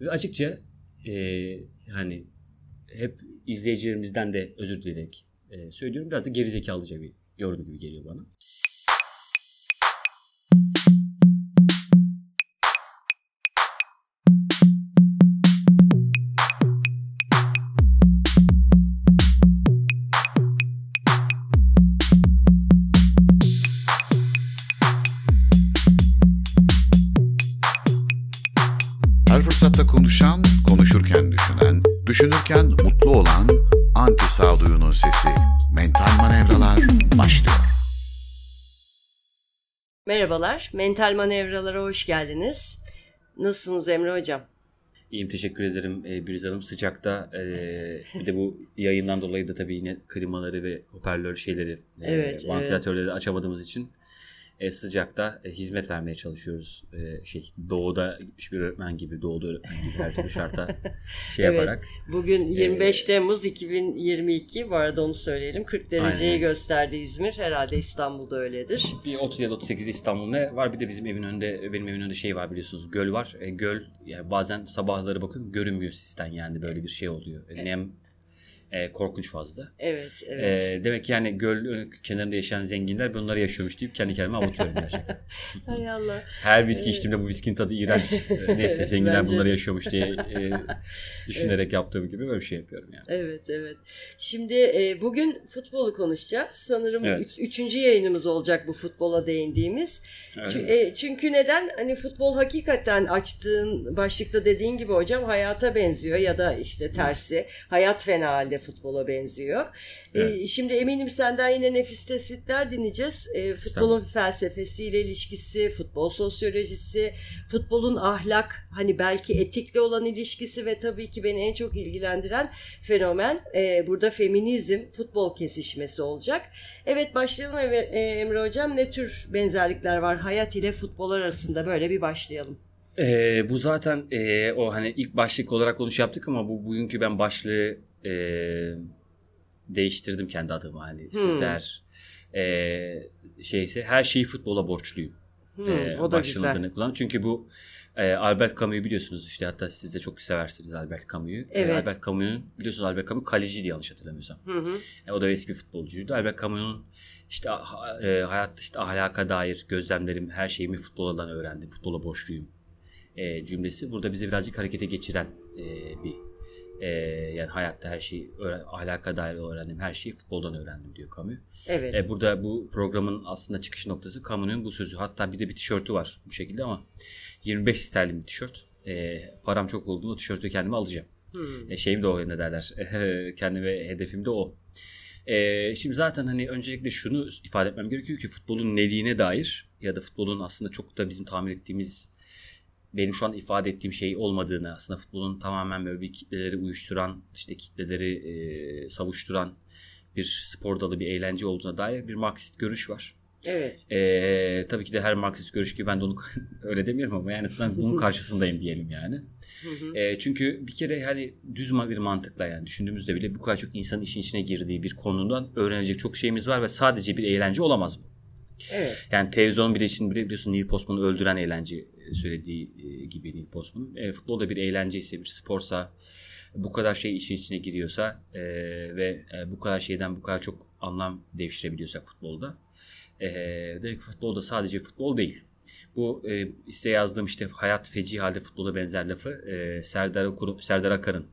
Ve açıkça e, hani hep izleyicilerimizden de özür dileyerek e, söylüyorum. Biraz da gerizekalıca bir yorum gibi geliyor bana. Merhabalar, Mental Manevralara hoş geldiniz. Nasılsınız Emre Hocam? İyiyim teşekkür ederim e, Biriz Hanım. Sıcakta e, bir de bu yayından dolayı da tabii yine klimaları ve hoparlör şeyleri, e, Evet, vantilatörleri açamadığımız için e, sıcakta e, hizmet vermeye çalışıyoruz. E, şey doğuda gitmiş bir öğretmen gibi, doğuda öğretmen gibi her türlü şarta şey Evet. yaparak. Bugün Ee, 25 Temmuz 2022, bu arada onu söyleyelim. 40 dereceyi Aynen. gösterdi İzmir, herhalde İstanbul'da öyledir. Bir 37 38'de İstanbul ne var? Bir de bizim evin önünde benim evin önünde şey var biliyorsunuz. Göl var. E, göl yani bazen sabahları bakıyorum görünmüyor sisten yani böyle bir şey oluyor. E, Nem e, korkunç fazla. Evet, evet. E, demek ki yani göl ön- kenarında yaşayan zenginler bunları yaşıyormuş deyip kendi kendime avutuyorum gerçekten. Hay Allah. Her viski içtiğimde bu viskinin tadı iğrenç. E, Neyse Evet, zenginler bence bunları yaşıyormuş diye e, düşünerek yaptığım gibi böyle bir şey yapıyorum yani. Evet, evet. Şimdi e, bugün futbolu konuşacağız. Sanırım Evet. üç- üçüncü yayınımız olacak bu futbola değindiğimiz. Evet. Çü- e, Çünkü neden? Hani futbol hakikaten açtığın başlıkta dediğin gibi hocam hayata benziyor ya da işte tersi. Hayat fena halde futbola benziyor. E, Evet. Şimdi eminim senden yine nefis tespitler dinleyeceğiz. E, futbolun felsefesiyle ilişkisi, futbol sosyolojisi, futbolun ahlak, hani belki etikle olan ilişkisi ve tabii ki beni en çok ilgilendiren fenomen e, burada feminizm, futbol kesişmesi olacak. Evet başlayalım e, Emre Hocam. Ne tür benzerlikler var hayat ile futbol arasında? Böyle bir başlayalım. Ee, bu zaten e, o hani ilk başlık olarak konuş yaptık ama bu bugünkü ben başlığı e, değiştirdim kendi adıma hani Hmm. sizler e, şeyse her şeyi futbola borçluyum. Hmm, e, o da güzel. kullan. Çünkü bu e, Albert Camus'u biliyorsunuz işte hatta siz de çok seversiniz Albert Camus'u. E, Evet. Albert Camus'un biliyorsunuz Albert Camus kaleciydi yanlış hatırlamıyorsam. Hı hı. E, o da eski futbolcuydu. Albert Camus'un işte e, hayatta işte ahlaka dair gözlemlerim, her şeyimi futboldan öğrendim. Futbola borçluyum e, cümlesi burada bize birazcık harekete geçiren e, bir e, yani hayatta her şeyi öğren, ahlaka dair öğrendim her şeyi futboldan öğrendim diyor Camus. Evet. E, burada bu programın aslında çıkış noktası Camus'un bu sözü. Hatta bir de bir tişörtü var bu şekilde ama 25 sterlin bir tişört. E, param çok olduğunda o tişörtü kendime alacağım. Hmm. E, şeyim de o ne derler. Kendime hedefim de o. E, şimdi zaten hani öncelikle şunu ifade etmem gerekiyor ki futbolun neliğine dair ya da futbolun aslında çok da bizim tahmin ettiğimiz benim şu an ifade ettiğim şey olmadığını aslında futbolun tamamen böyle bir kitleleri uyuşturan işte kitleleri e, savuşturan bir spor dalı bir eğlence olduğuna dair bir Marksist görüş var. Evet. E, tabii ki de her Marksist görüş gibi ben de onu öyle demiyorum ama yani aslında bunun karşısındayım diyelim yani. Hı hı. E, çünkü bir kere hani düz bir mantıkla yani düşündüğümüzde bile bu kadar çok insanın işin içine girdiği bir konudan öğrenecek çok şeyimiz var ve sadece bir eğlence olamaz mı? Evet. Yani televizyonun bile için biliyorsun Neil Postman'ı öldüren eğlence söylediği e, gibi Neil Postman. E, futbol da bir eğlence ise bir sporsa bu kadar şey işin içine giriyorsa e, ve e, bu kadar şeyden bu kadar çok anlam devşirebiliyorsak futbolda e, demek futbol da sadece futbol değil. Bu e, size yazdığım işte hayat feci halde futbola benzer lafı e, Serdar, Serdar Akar'ın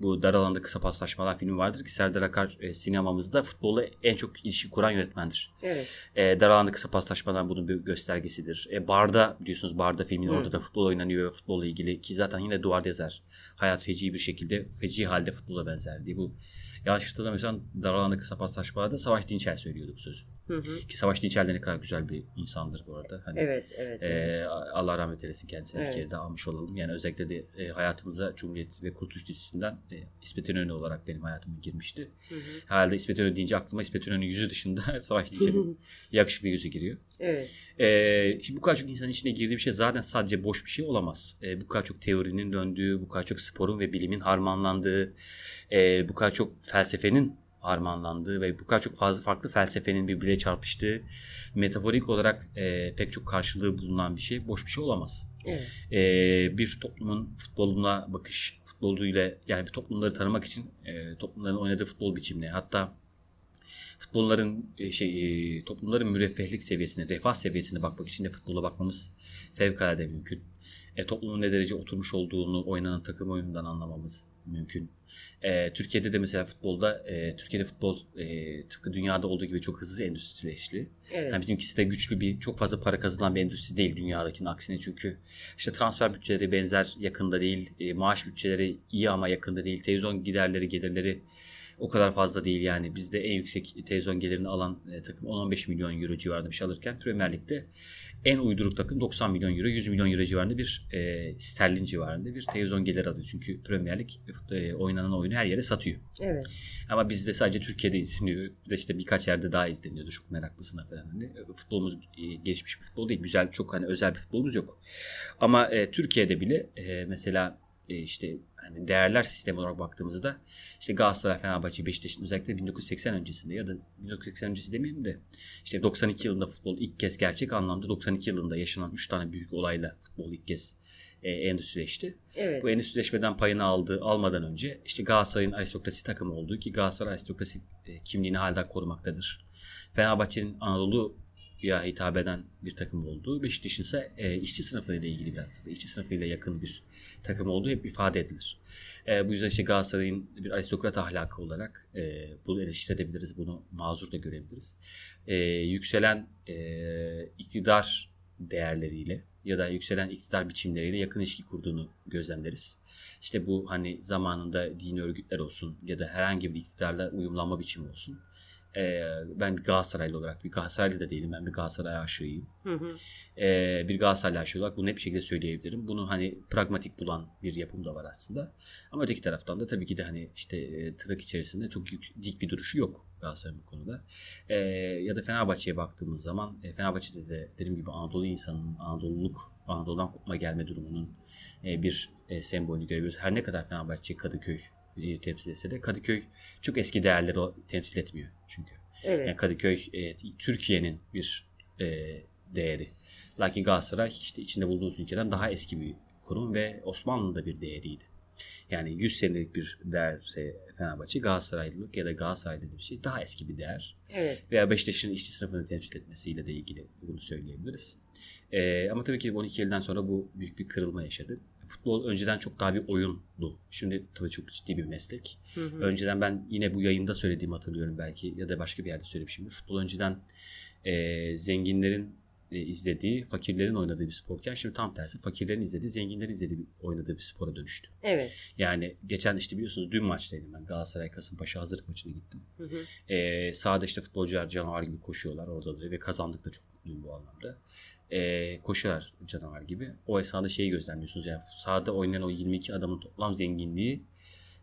bu dar alanda kısa paslaşmalar filmi vardır ki Serdar Akar e, sinemamızda futbolla en çok ilişki kuran yönetmendir. Evet. E, dar alanda kısa paslaşmalar bunun bir göstergesidir. E, Barda biliyorsunuz Barda filmin Hı. orada da futbol oynanıyor ve futbolla ilgili ki zaten yine duvar yazar. Hayat feci bir şekilde feci halde futbola benzer diye bu yanlış hatırlamıyorsam dar alanda kısa paslaşmalarda Savaş Dinçer söylüyordu bu sözü. Hı hı. Ki Savaş Dinçer de ne kadar güzel bir insandır bu arada. Hani, Evet, evet, e, evet. Allah rahmet eylesin kendisine Evet. bir kere de almış olalım. Yani özellikle de e, hayatımıza Cumhuriyet ve Kurtuluş dizisinden e, İsmet İnönü olarak benim hayatıma girmişti. Hı hı. Herhalde İsmet İnönü deyince aklıma İsmet İnönü'nün yüzü dışında Savaş Dinçer'in yakışıklı yüzü giriyor. Evet. Ee, şimdi bu kadar çok insanın içine girdiği bir şey zaten sadece boş bir şey olamaz. Ee, bu kadar çok teorinin döndüğü, bu kadar çok sporun ve bilimin harmanlandığı, e, bu kadar çok felsefenin harmanlandığı ve bu kadar çok fazla farklı felsefenin birbirine çarpıştığı, metaforik olarak e, pek çok karşılığı bulunan bir şey boş bir şey olamaz. Evet. Ee, bir toplumun futboluna bakış, futboluyla yani bir toplumları tanımak için e, toplumların oynadığı futbol biçimine hatta futbolların e, şey e, toplumların müreffehlik seviyesine, refah seviyesine bakmak için de futbola bakmamız fevkalade mümkün. E, toplumun ne derece oturmuş olduğunu oynanan takım oyunundan anlamamız mümkün. E, Türkiye'de de mesela futbolda e, Türkiye'de futbol e, tıpkı dünyada olduğu gibi çok hızlı endüstrileşti. Evet. Yani bizimkisi de güçlü bir çok fazla para kazanılan bir endüstri değil dünyadakinin aksine çünkü işte transfer bütçeleri benzer yakında değil, e, maaş bütçeleri iyi ama yakında değil, televizyon giderleri gelirleri o kadar fazla değil yani. Bizde en yüksek televizyon gelirini alan e, takım 10-15 milyon euro civarında bir şey alırken Premier Lig'de en uyduruk takım 90 milyon euro, 100 milyon euro civarında bir e, sterlin civarında bir televizyon geliri alıyor. Çünkü Premier Lig e, oynanan oyunu her yere satıyor. Evet. Ama bizde sadece Türkiye'de izleniyor. Bir de işte birkaç yerde daha izleniyordu. Çok meraklısına falan. Hani e, futbolumuz e, gelişmiş bir futbol değil. Güzel, çok hani özel bir futbolumuz yok. Ama e, Türkiye'de bile e, mesela e, işte hani değerler sistemi olarak baktığımızda işte Galatasaray, Fenerbahçe, Beşiktaş'ın özellikle 1980 öncesinde ya da 1980 öncesi demeyeyim de işte 92 yılında futbol ilk kez gerçek anlamda 92 yılında yaşanan 3 tane büyük olayla futbol ilk kez e, endüstrileşti. Evet. Bu endüstrileşmeden payını aldı, almadan önce işte Galatasaray'ın aristokrasi takımı olduğu ki Galatasaray aristokrasi e, kimliğini hala korumaktadır. Fenerbahçe'nin Anadolu'ya hitap eden bir takım olduğu, Beşiktaş'ın ise e, işçi sınıfıyla ilgili biraz da işçi sınıfıyla yakın bir takım olduğu hep ifade edilir. E, bu yüzden işte Galatasaray'ın bir aristokrat ahlakı olarak e, bunu eleştirebiliriz, bunu mazur da görebiliriz. E, yükselen e, iktidar değerleriyle ya da yükselen iktidar biçimleriyle yakın ilişki kurduğunu gözlemleriz. İşte bu hani zamanında dini örgütler olsun ya da herhangi bir iktidarla uyumlanma biçimi olsun. Ee, ben Galatasaraylı olarak bir Galatasaraylı da değilim. Ben bir Galatasaray aşığıyım. Hı hı. Ee, bir Galatasaraylı aşığı olarak bunu hep bir şekilde söyleyebilirim. Bunu hani pragmatik bulan bir yapım da var aslında. Ama öteki taraftan da tabii ki de hani işte e, tırnak içerisinde çok yük, dik bir duruşu yok Galatasaray'ın bu konuda. Ee, ya da Fenerbahçe'ye baktığımız zaman e, Fenerbahçe'de de dediğim gibi Anadolu insanının Anadoluluk, Anadolu'dan kopma gelme durumunun e, bir e, sembolünü görebiliyoruz. Her ne kadar Fenerbahçe Kadıköy e, temsil etse de Kadıköy çok eski değerleri o temsil etmiyor çünkü. Evet. Yani Kadıköy e, Türkiye'nin bir e, değeri. Lakin Galatasaray işte içinde bulunduğumuz ülkeden daha eski bir kurum ve Osmanlı'nın da bir değeriydi. Yani 100 senelik bir değerse Fenerbahçe Galatasaraylılık ya da Galatasaraylı bir şey daha eski bir değer. Evet. Veya Beşiktaş'ın işçi sınıfını temsil etmesiyle de ilgili bunu söyleyebiliriz. Ee, ama tabii ki 12 yıldan sonra bu büyük bir kırılma yaşadı. Futbol önceden çok daha bir oyundu. Şimdi tabii çok ciddi bir meslek. Hı hı. Önceden ben yine bu yayında söylediğimi hatırlıyorum belki ya da başka bir yerde söylemişim. Futbol önceden e, zenginlerin e, izlediği, fakirlerin oynadığı bir sporken şimdi tam tersi fakirlerin izlediği, zenginlerin izlediği bir, oynadığı bir spora dönüştü. Evet. Yani geçen işte biliyorsunuz dün maçtaydım ben. Galatasaray Kasımpaşa hazırlık maçına gittim. Hı hı. Ee, sahada işte futbolcular canavar gibi koşuyorlar orada da ve kazandık da çok mutluyum bu anlamda. Ee, koşuyorlar canavar gibi. O esnada şeyi gözlemliyorsunuz yani sahada oynayan o 22 adamın toplam zenginliği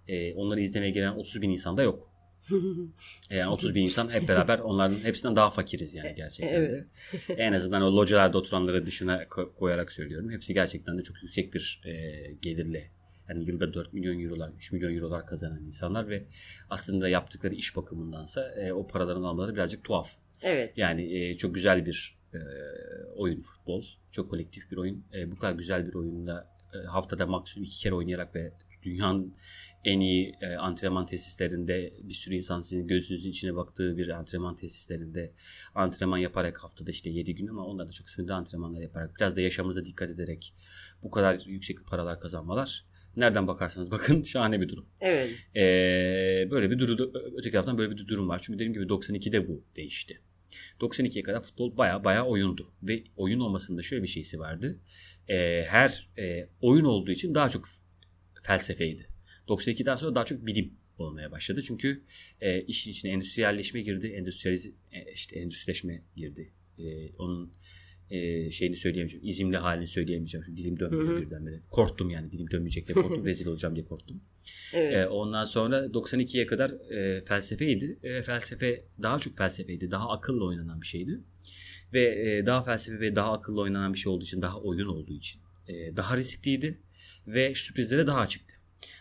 e, onları izlemeye gelen 30 bin insanda yok. Yani 30 bin insan hep beraber onların hepsinden daha fakiriz yani gerçekten Evet. de. En azından o localarda oturanları dışına ko- koyarak söylüyorum. Hepsi gerçekten de çok yüksek bir e, gelirle yani yılda 4 milyon eurolar, 3 milyon eurolar kazanan insanlar ve aslında yaptıkları iş bakımındansa e, o paraların almaları birazcık tuhaf. Evet. Yani e, çok güzel bir e, oyun futbol. Çok kolektif bir oyun. E, bu kadar güzel bir oyunda e, haftada maksimum iki kere oynayarak ve dünyanın en iyi e, antrenman tesislerinde bir sürü insan sizin gözünüzün içine baktığı bir antrenman tesislerinde antrenman yaparak haftada işte 7 gün ama onlar da çok sınırlı antrenmanlar yaparak biraz da yaşamımıza dikkat ederek bu kadar yüksek paralar kazanmalar nereden bakarsanız bakın şahane bir durum. Evet. Ee, böyle bir durum öteki taraftan böyle bir durum var. Çünkü dediğim gibi 92'de bu değişti. 92'ye kadar futbol baya baya oyundu. Ve oyun olmasında şöyle bir şeysi vardı. Ee, her e, oyun olduğu için daha çok felsefeydi. 92'den sonra daha çok bilim olmaya başladı. Çünkü e, işin içine endüstriyelleşme girdi. Endüstriyaliz e, işte endüstrileşme girdi. E, onun e, şeyini söyleyemeyeceğim. İzimli halini söyleyemeyeceğim. Çünkü dilim dönmüyor Hı hı. birdenbire. Korktum yani. Dilim dönmeyecek diye korktum. Rezil olacağım diye korktum. Evet. E, ondan sonra 92'ye kadar e, felsefeydi. E, felsefe daha çok felsefeydi. Daha akılla oynanan bir şeydi. Ve e, daha felsefe ve daha akıllı oynanan bir şey olduğu için, daha oyun olduğu için e, daha riskliydi ve sürprizlere daha açıktı.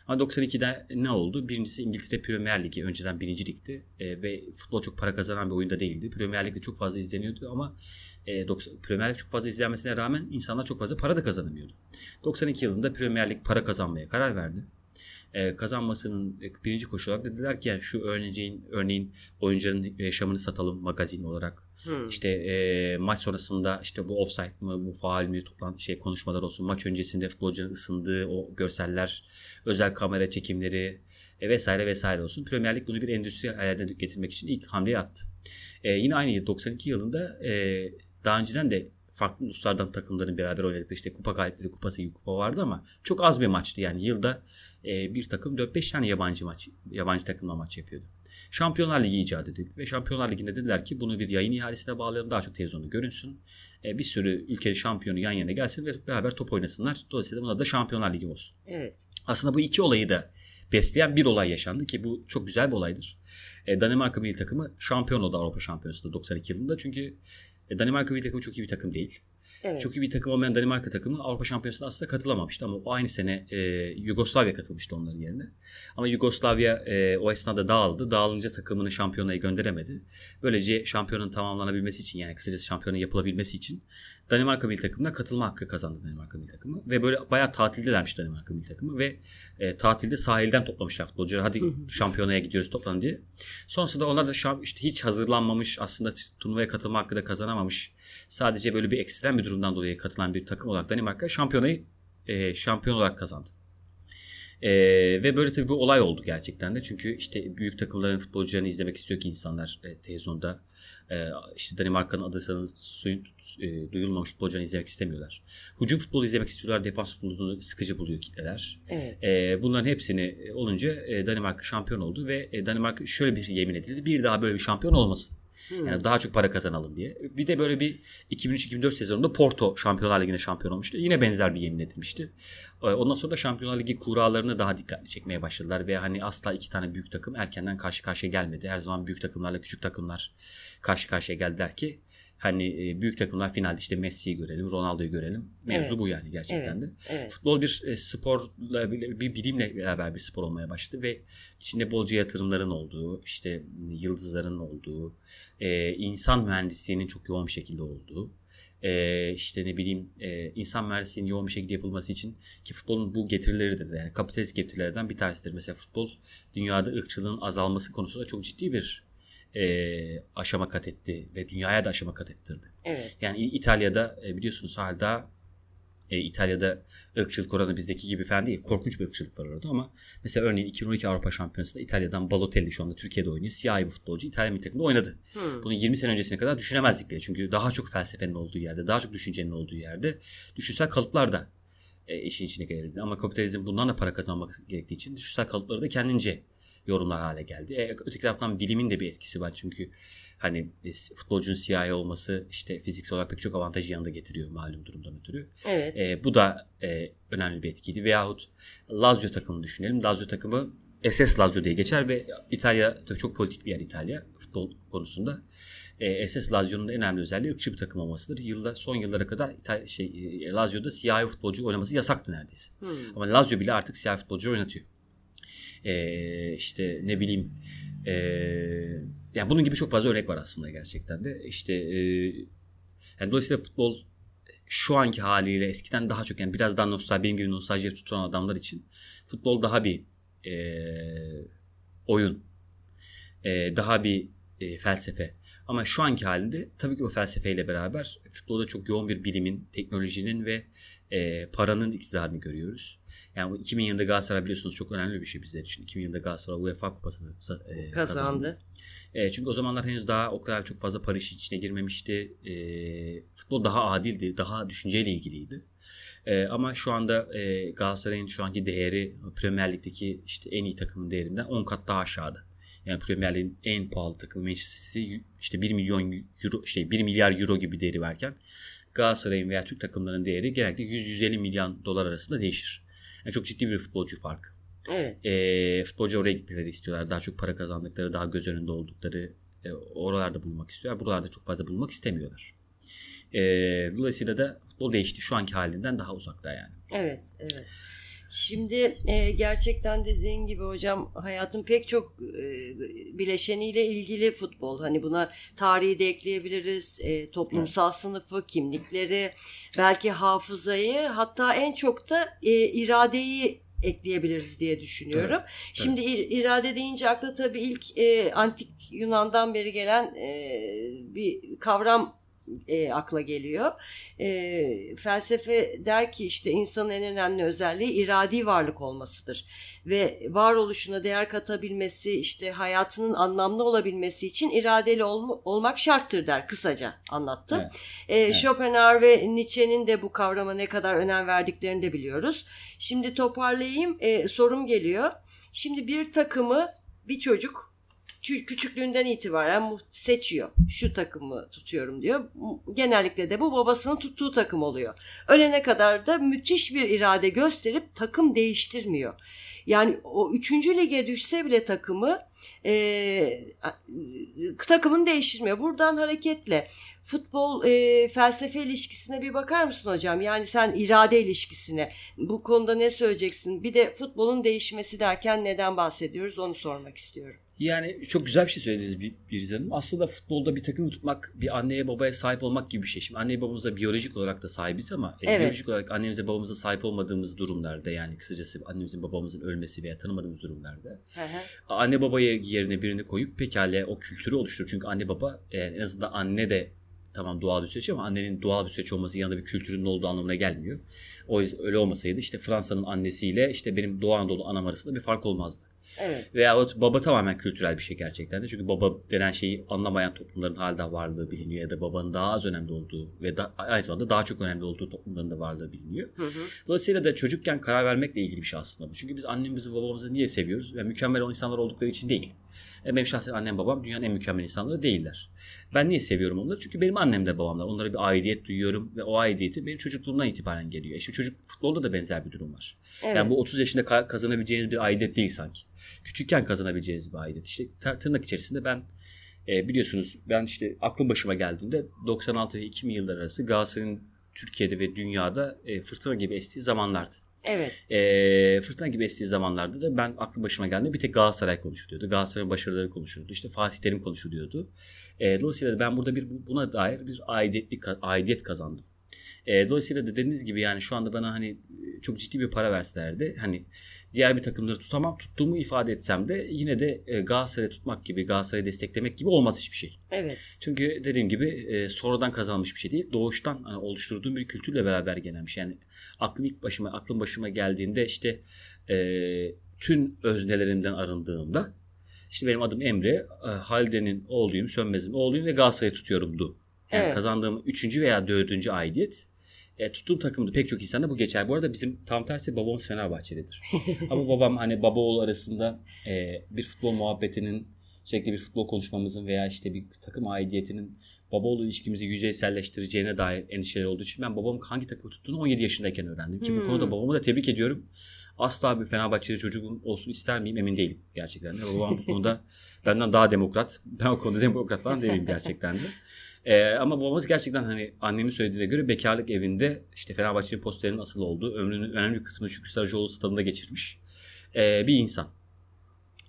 Ama 92'de ne oldu? Birincisi İngiltere Premier Ligi. Önceden birinci ligdi. E, ve futbol çok para kazanan bir oyunda değildi. Premier Lig'de çok fazla izleniyordu ama e, 90, Premier Lig çok fazla izlenmesine rağmen insanlar çok fazla para da kazanamıyordu. 92 yılında Premier Lig para kazanmaya karar verdi e, kazanmasının birinci koşu olarak dediler ki yani şu örneğin, örneğin oyuncuların yaşamını satalım magazin olarak. Hmm. İşte e, maç sonrasında işte bu offside mı bu faal mi toplantı şey konuşmalar olsun. Maç öncesinde futbolcunun ısındığı o görseller, özel kamera çekimleri e, vesaire vesaire olsun. Premier Lig bunu bir endüstri haline getirmek için ilk hamleyi attı. E, yine aynı yıl 92 yılında e, daha önceden de farklı uluslardan takımların beraber oynadıkları işte kupa galipleri kupası gibi kupa vardı ama çok az bir maçtı. Yani yılda e, bir takım 4-5 tane yabancı maç, yabancı takımla maç yapıyordu. Şampiyonlar Ligi icat edildi ve Şampiyonlar Ligi'nde dediler ki bunu bir yayın ihalesine bağlayalım daha çok televizyonda görünsün. E, bir sürü ülkenin şampiyonu yan yana gelsin ve beraber top oynasınlar. Dolayısıyla buna da Şampiyonlar Ligi olsun. Evet. Aslında bu iki olayı da besleyen bir olay yaşandı ki bu çok güzel bir olaydır. E, Danimarka milli takımı şampiyon oldu Avrupa Şampiyonası'nda 92 yılında çünkü e, Danimarka milli takımı çok iyi bir takım değil. Evet. Çok iyi bir takım olmayan Danimarka takımı Avrupa Şampiyonası'na aslında katılamamıştı ama o aynı sene e, Yugoslavya katılmıştı onların yerine. Ama Yugoslavya e, o esnada dağıldı. Dağılınca takımını şampiyonaya gönderemedi. Böylece şampiyonun tamamlanabilmesi için yani kısacası şampiyonun yapılabilmesi için Danimarka milli takımına katılma hakkı kazandı Danimarka milli takımı. Ve böyle bayağı tatildelermiş Danimarka milli takımı ve e, tatilde sahilden toplamışlar futbolcuları. Hadi şampiyonaya gidiyoruz toplan diye. Sonrasında onlar da şamp- işte hiç hazırlanmamış aslında turnuvaya katılma hakkı da kazanamamış. Sadece böyle bir ekstrem bir durumdan dolayı katılan bir takım olarak Danimarka şampiyonayı e, şampiyon olarak kazandı. E, ve böyle tabii bir olay oldu gerçekten de. Çünkü işte büyük takımların futbolcularını izlemek istiyor ki insanlar e, televizyonda. E, işte Danimarka'nın adı sanı, e, duyulmamış futbolcularını izlemek istemiyorlar. Hücum futbolu izlemek istiyorlar. Defans futbolunu sıkıcı buluyor kitleler. Evet. E, bunların hepsini olunca e, Danimarka şampiyon oldu ve e, Danimarka şöyle bir yemin edildi. Bir daha böyle bir şampiyon olmasın. Hmm. Yani daha çok para kazanalım diye. Bir de böyle bir 2003-2004 sezonunda Porto Şampiyonlar Ligi'nde şampiyon olmuştu. Yine benzer bir yemin edilmişti. Ee, ondan sonra da Şampiyonlar Ligi kurallarını daha dikkatli çekmeye başladılar ve hani asla iki tane büyük takım erkenden karşı karşıya gelmedi. Her zaman büyük takımlarla küçük takımlar karşı karşıya geldiler ki hani e, büyük takımlar finalde işte Messi'yi görelim, Ronaldo'yu görelim. Mevzu evet. bu yani gerçekten evet. de. Evet. Futbol bir e, sporla bir bilimle beraber bir spor olmaya başladı ve içinde bolca yatırımların olduğu, işte yıldızların olduğu, e, insan mühendisliğinin çok yoğun bir şekilde olduğu, e, işte ne bileyim e, insan mühendisliğinin yoğun bir şekilde yapılması için ki futbolun bu getirileridir. Yani kapitalist getirilerden bir tanesidir. Mesela futbol dünyada ırkçılığın azalması konusunda çok ciddi bir e, aşama kat etti ve dünyaya da aşama kat ettirdi. Evet. Yani İtalya'da e, biliyorsunuz hala e, İtalya'da ırkçılık oranı bizdeki gibi falan değil. Korkunç bir ırkçılık var orada ama mesela örneğin 2012 Avrupa Şampiyonası'nda İtalya'dan Balotelli şu anda Türkiye'de oynuyor. Siyahi bir futbolcu İtalya milli takımında oynadı. Hmm. Bunu 20 sene öncesine kadar düşünemezdik bile. Çünkü daha çok felsefenin olduğu yerde, daha çok düşüncenin olduğu yerde düşünsel kalıplar da e, işin içine gelirdi. Ama kapitalizm bundan da para kazanmak gerektiği için düşünsel kalıpları da kendince yorumlar hale geldi. E, öteki taraftan bilimin de bir etkisi var çünkü hani e, futbolcunun siyahi olması işte fiziksel olarak pek çok avantajı yanında getiriyor malum durumdan ötürü. Evet. E, bu da e, önemli bir etkiydi. Veyahut Lazio takımını düşünelim. Lazio takımı SS Lazio diye geçer ve İtalya tabii çok politik bir yer İtalya futbol konusunda. E, SS Lazio'nun en önemli özelliği ırkçı bir takım olmasıdır. Yılda son yıllara kadar İtalya, şey, e, Lazio'da siyahi futbolcu oynaması yasaktı neredeyse. Hmm. Ama Lazio bile artık siyahi futbolcu oynatıyor e, işte ne bileyim e, yani bunun gibi çok fazla örnek var aslında gerçekten de işte e, yani dolayısıyla futbol şu anki haliyle eskiden daha çok yani biraz daha nostalji benim gibi nostalji tutan adamlar için futbol daha bir e, oyun e, daha bir e, felsefe ama şu anki halinde tabii ki o felsefeyle beraber futbolda çok yoğun bir bilimin, teknolojinin ve e, paranın iktidarını görüyoruz. Yani bu 2000 yılında Galatasaray biliyorsunuz çok önemli bir şey bizler için. 2000 yılında Galatasaray UEFA kupasını e, kazandı. kazandı. E, çünkü o zamanlar henüz daha o kadar çok fazla para işi içine girmemişti. E, futbol daha adildi, daha düşünceyle ilgiliydi. E, ama şu anda e, Galatasaray'ın şu anki değeri Premier Lig'deki işte en iyi takımın değerinden 10 kat daha aşağıda. Yani Premier Lig'in en pahalı takımı Manchester işte 1 milyon euro işte 1 milyar euro gibi değeri verken Galatasaray'ın veya Türk takımlarının değeri genellikle 100-150 milyon dolar arasında değişir. Yani çok ciddi bir futbolcu farkı. Evet. E, futbolcu oraya gitmeleri istiyorlar. Daha çok para kazandıkları, daha göz önünde oldukları e, oralarda bulunmak istiyorlar. Buralarda çok fazla bulunmak istemiyorlar. E, dolayısıyla da futbol değişti. Şu anki halinden daha uzakta yani. Evet, evet. Şimdi e, gerçekten dediğin gibi hocam hayatın pek çok e, bileşeniyle ilgili futbol. Hani buna tarihi de ekleyebiliriz, e, toplumsal sınıfı, kimlikleri, belki hafızayı, hatta en çok da e, iradeyi ekleyebiliriz diye düşünüyorum. Evet, Şimdi evet. irade deyince akla tabii ilk e, antik Yunan'dan beri gelen e, bir kavram e, akla geliyor. E, felsefe der ki işte insanın en önemli özelliği iradi varlık olmasıdır. Ve varoluşuna değer katabilmesi işte hayatının anlamlı olabilmesi için iradeli ol, olmak şarttır der kısaca anlattım. Evet. E, evet. Schopenhauer ve Nietzsche'nin de bu kavrama ne kadar önem verdiklerini de biliyoruz. Şimdi toparlayayım e, sorum geliyor. Şimdi bir takımı bir çocuk küçüklüğünden itibaren seçiyor. Şu takımı tutuyorum diyor. Genellikle de bu babasının tuttuğu takım oluyor. Ölene kadar da müthiş bir irade gösterip takım değiştirmiyor. Yani o üçüncü lige düşse bile takımı e, takımını değiştirmiyor. Buradan hareketle futbol e, felsefe ilişkisine bir bakar mısın hocam? Yani sen irade ilişkisine bu konuda ne söyleyeceksin? Bir de futbolun değişmesi derken neden bahsediyoruz onu sormak istiyorum. Yani çok güzel bir şey söylediniz bir, bir Hanım. Aslında futbolda bir takım tutmak bir anneye babaya sahip olmak gibi bir şey. Şimdi anneye babamıza biyolojik olarak da sahibiz ama e, evet. biyolojik olarak annemize babamıza sahip olmadığımız durumlarda yani kısacası annemizin babamızın ölmesi veya tanımadığımız durumlarda hı hı. anne babaya yerine birini koyup pekala o kültürü oluşturur. Çünkü anne baba e, en azından anne de tamam doğal bir süreç ama annenin doğal bir süreç olması yanında bir kültürün olduğu anlamına gelmiyor. O yüzden öyle olmasaydı işte Fransa'nın annesiyle işte benim Doğu Anadolu anam arasında bir fark olmazdı. Evet. Veyahut baba tamamen kültürel bir şey gerçekten de. Çünkü baba denen şeyi anlamayan toplumların halde varlığı biliniyor ya da babanın daha az önemli olduğu ve da, aynı zamanda daha çok önemli olduğu toplumların da varlığı biliniyor. Hı hı. Dolayısıyla da çocukken karar vermekle ilgili bir şey aslında bu. Çünkü biz annemizi babamızı niye seviyoruz? Yani mükemmel olan insanlar oldukları için değil. E, benim şahsen annem babam dünyanın en mükemmel insanları değiller. Ben niye seviyorum onları? Çünkü benim annem de babamlar. Onlara bir aidiyet duyuyorum ve o aidiyeti benim çocukluğumdan itibaren geliyor. E şimdi çocuk futbolda da benzer bir durum var. Evet. Yani bu 30 yaşında kazanabileceğiniz bir aidiyet değil sanki. Küçükken kazanabileceğiniz bir aidiyet. İşte tırnak içerisinde ben e, biliyorsunuz ben işte aklım başıma geldiğinde 96 ve 2000 yıllar arası Galatasaray'ın Türkiye'de ve dünyada e, fırtına gibi estiği zamanlardı. Evet. E, fırtına gibi estiği zamanlarda da ben aklım başıma geldiğinde bir tek Galatasaray konuşuluyordu. Galatasaray'ın başarıları konuşuluyordu. İşte Fatih Terim konuşuluyordu. E, dolayısıyla ben burada bir buna dair bir aidiyetlik, aidiyet kazandım. E, dolayısıyla da dediğiniz gibi yani şu anda bana hani çok ciddi bir para verselerdi hani diğer bir takımları tutamam. Tuttuğumu ifade etsem de yine de e, Galatasaray'ı tutmak gibi, Galatasaray'ı desteklemek gibi olmaz hiçbir şey. Evet. Çünkü dediğim gibi e, sonradan kazanmış bir şey değil. Doğuştan hani oluşturduğum bir kültürle beraber gelen bir şey. Yani aklım ilk başıma, aklım başıma geldiğinde işte e, tüm öznelerimden arındığımda işte benim adım Emre, e, Halide'nin oğluyum, Sönmez'in oğluyum ve Galatasaray'ı tutuyorumdu. Yani evet. kazandığım üçüncü veya dördüncü aidiyet e, tuttuğum takımda pek çok insanda bu geçer. Bu arada bizim tam tersi babamız Fenerbahçelidir. Ama babam hani baba oğul arasında e, bir futbol muhabbetinin sürekli bir futbol konuşmamızın veya işte bir takım aidiyetinin baba oğul ilişkimizi yüzeyselleştireceğine dair endişeler olduğu için ben babamın hangi takımı tuttuğunu 17 yaşındayken öğrendim. Ki hmm. bu konuda hmm. babamı da tebrik ediyorum. Asla bir Fenerbahçeli çocuğum olsun ister miyim emin değilim gerçekten. De. Babam bu konuda benden daha demokrat. Ben o konuda demokrat falan değilim gerçekten de. Ee, ama babamız gerçekten hani annemin söylediğine göre bekarlık evinde işte Fenerbahçe'nin posterinin asıl olduğu ömrünün önemli bir kısmını Şükrü Sarıcıoğlu stadında geçirmiş ee, bir insan.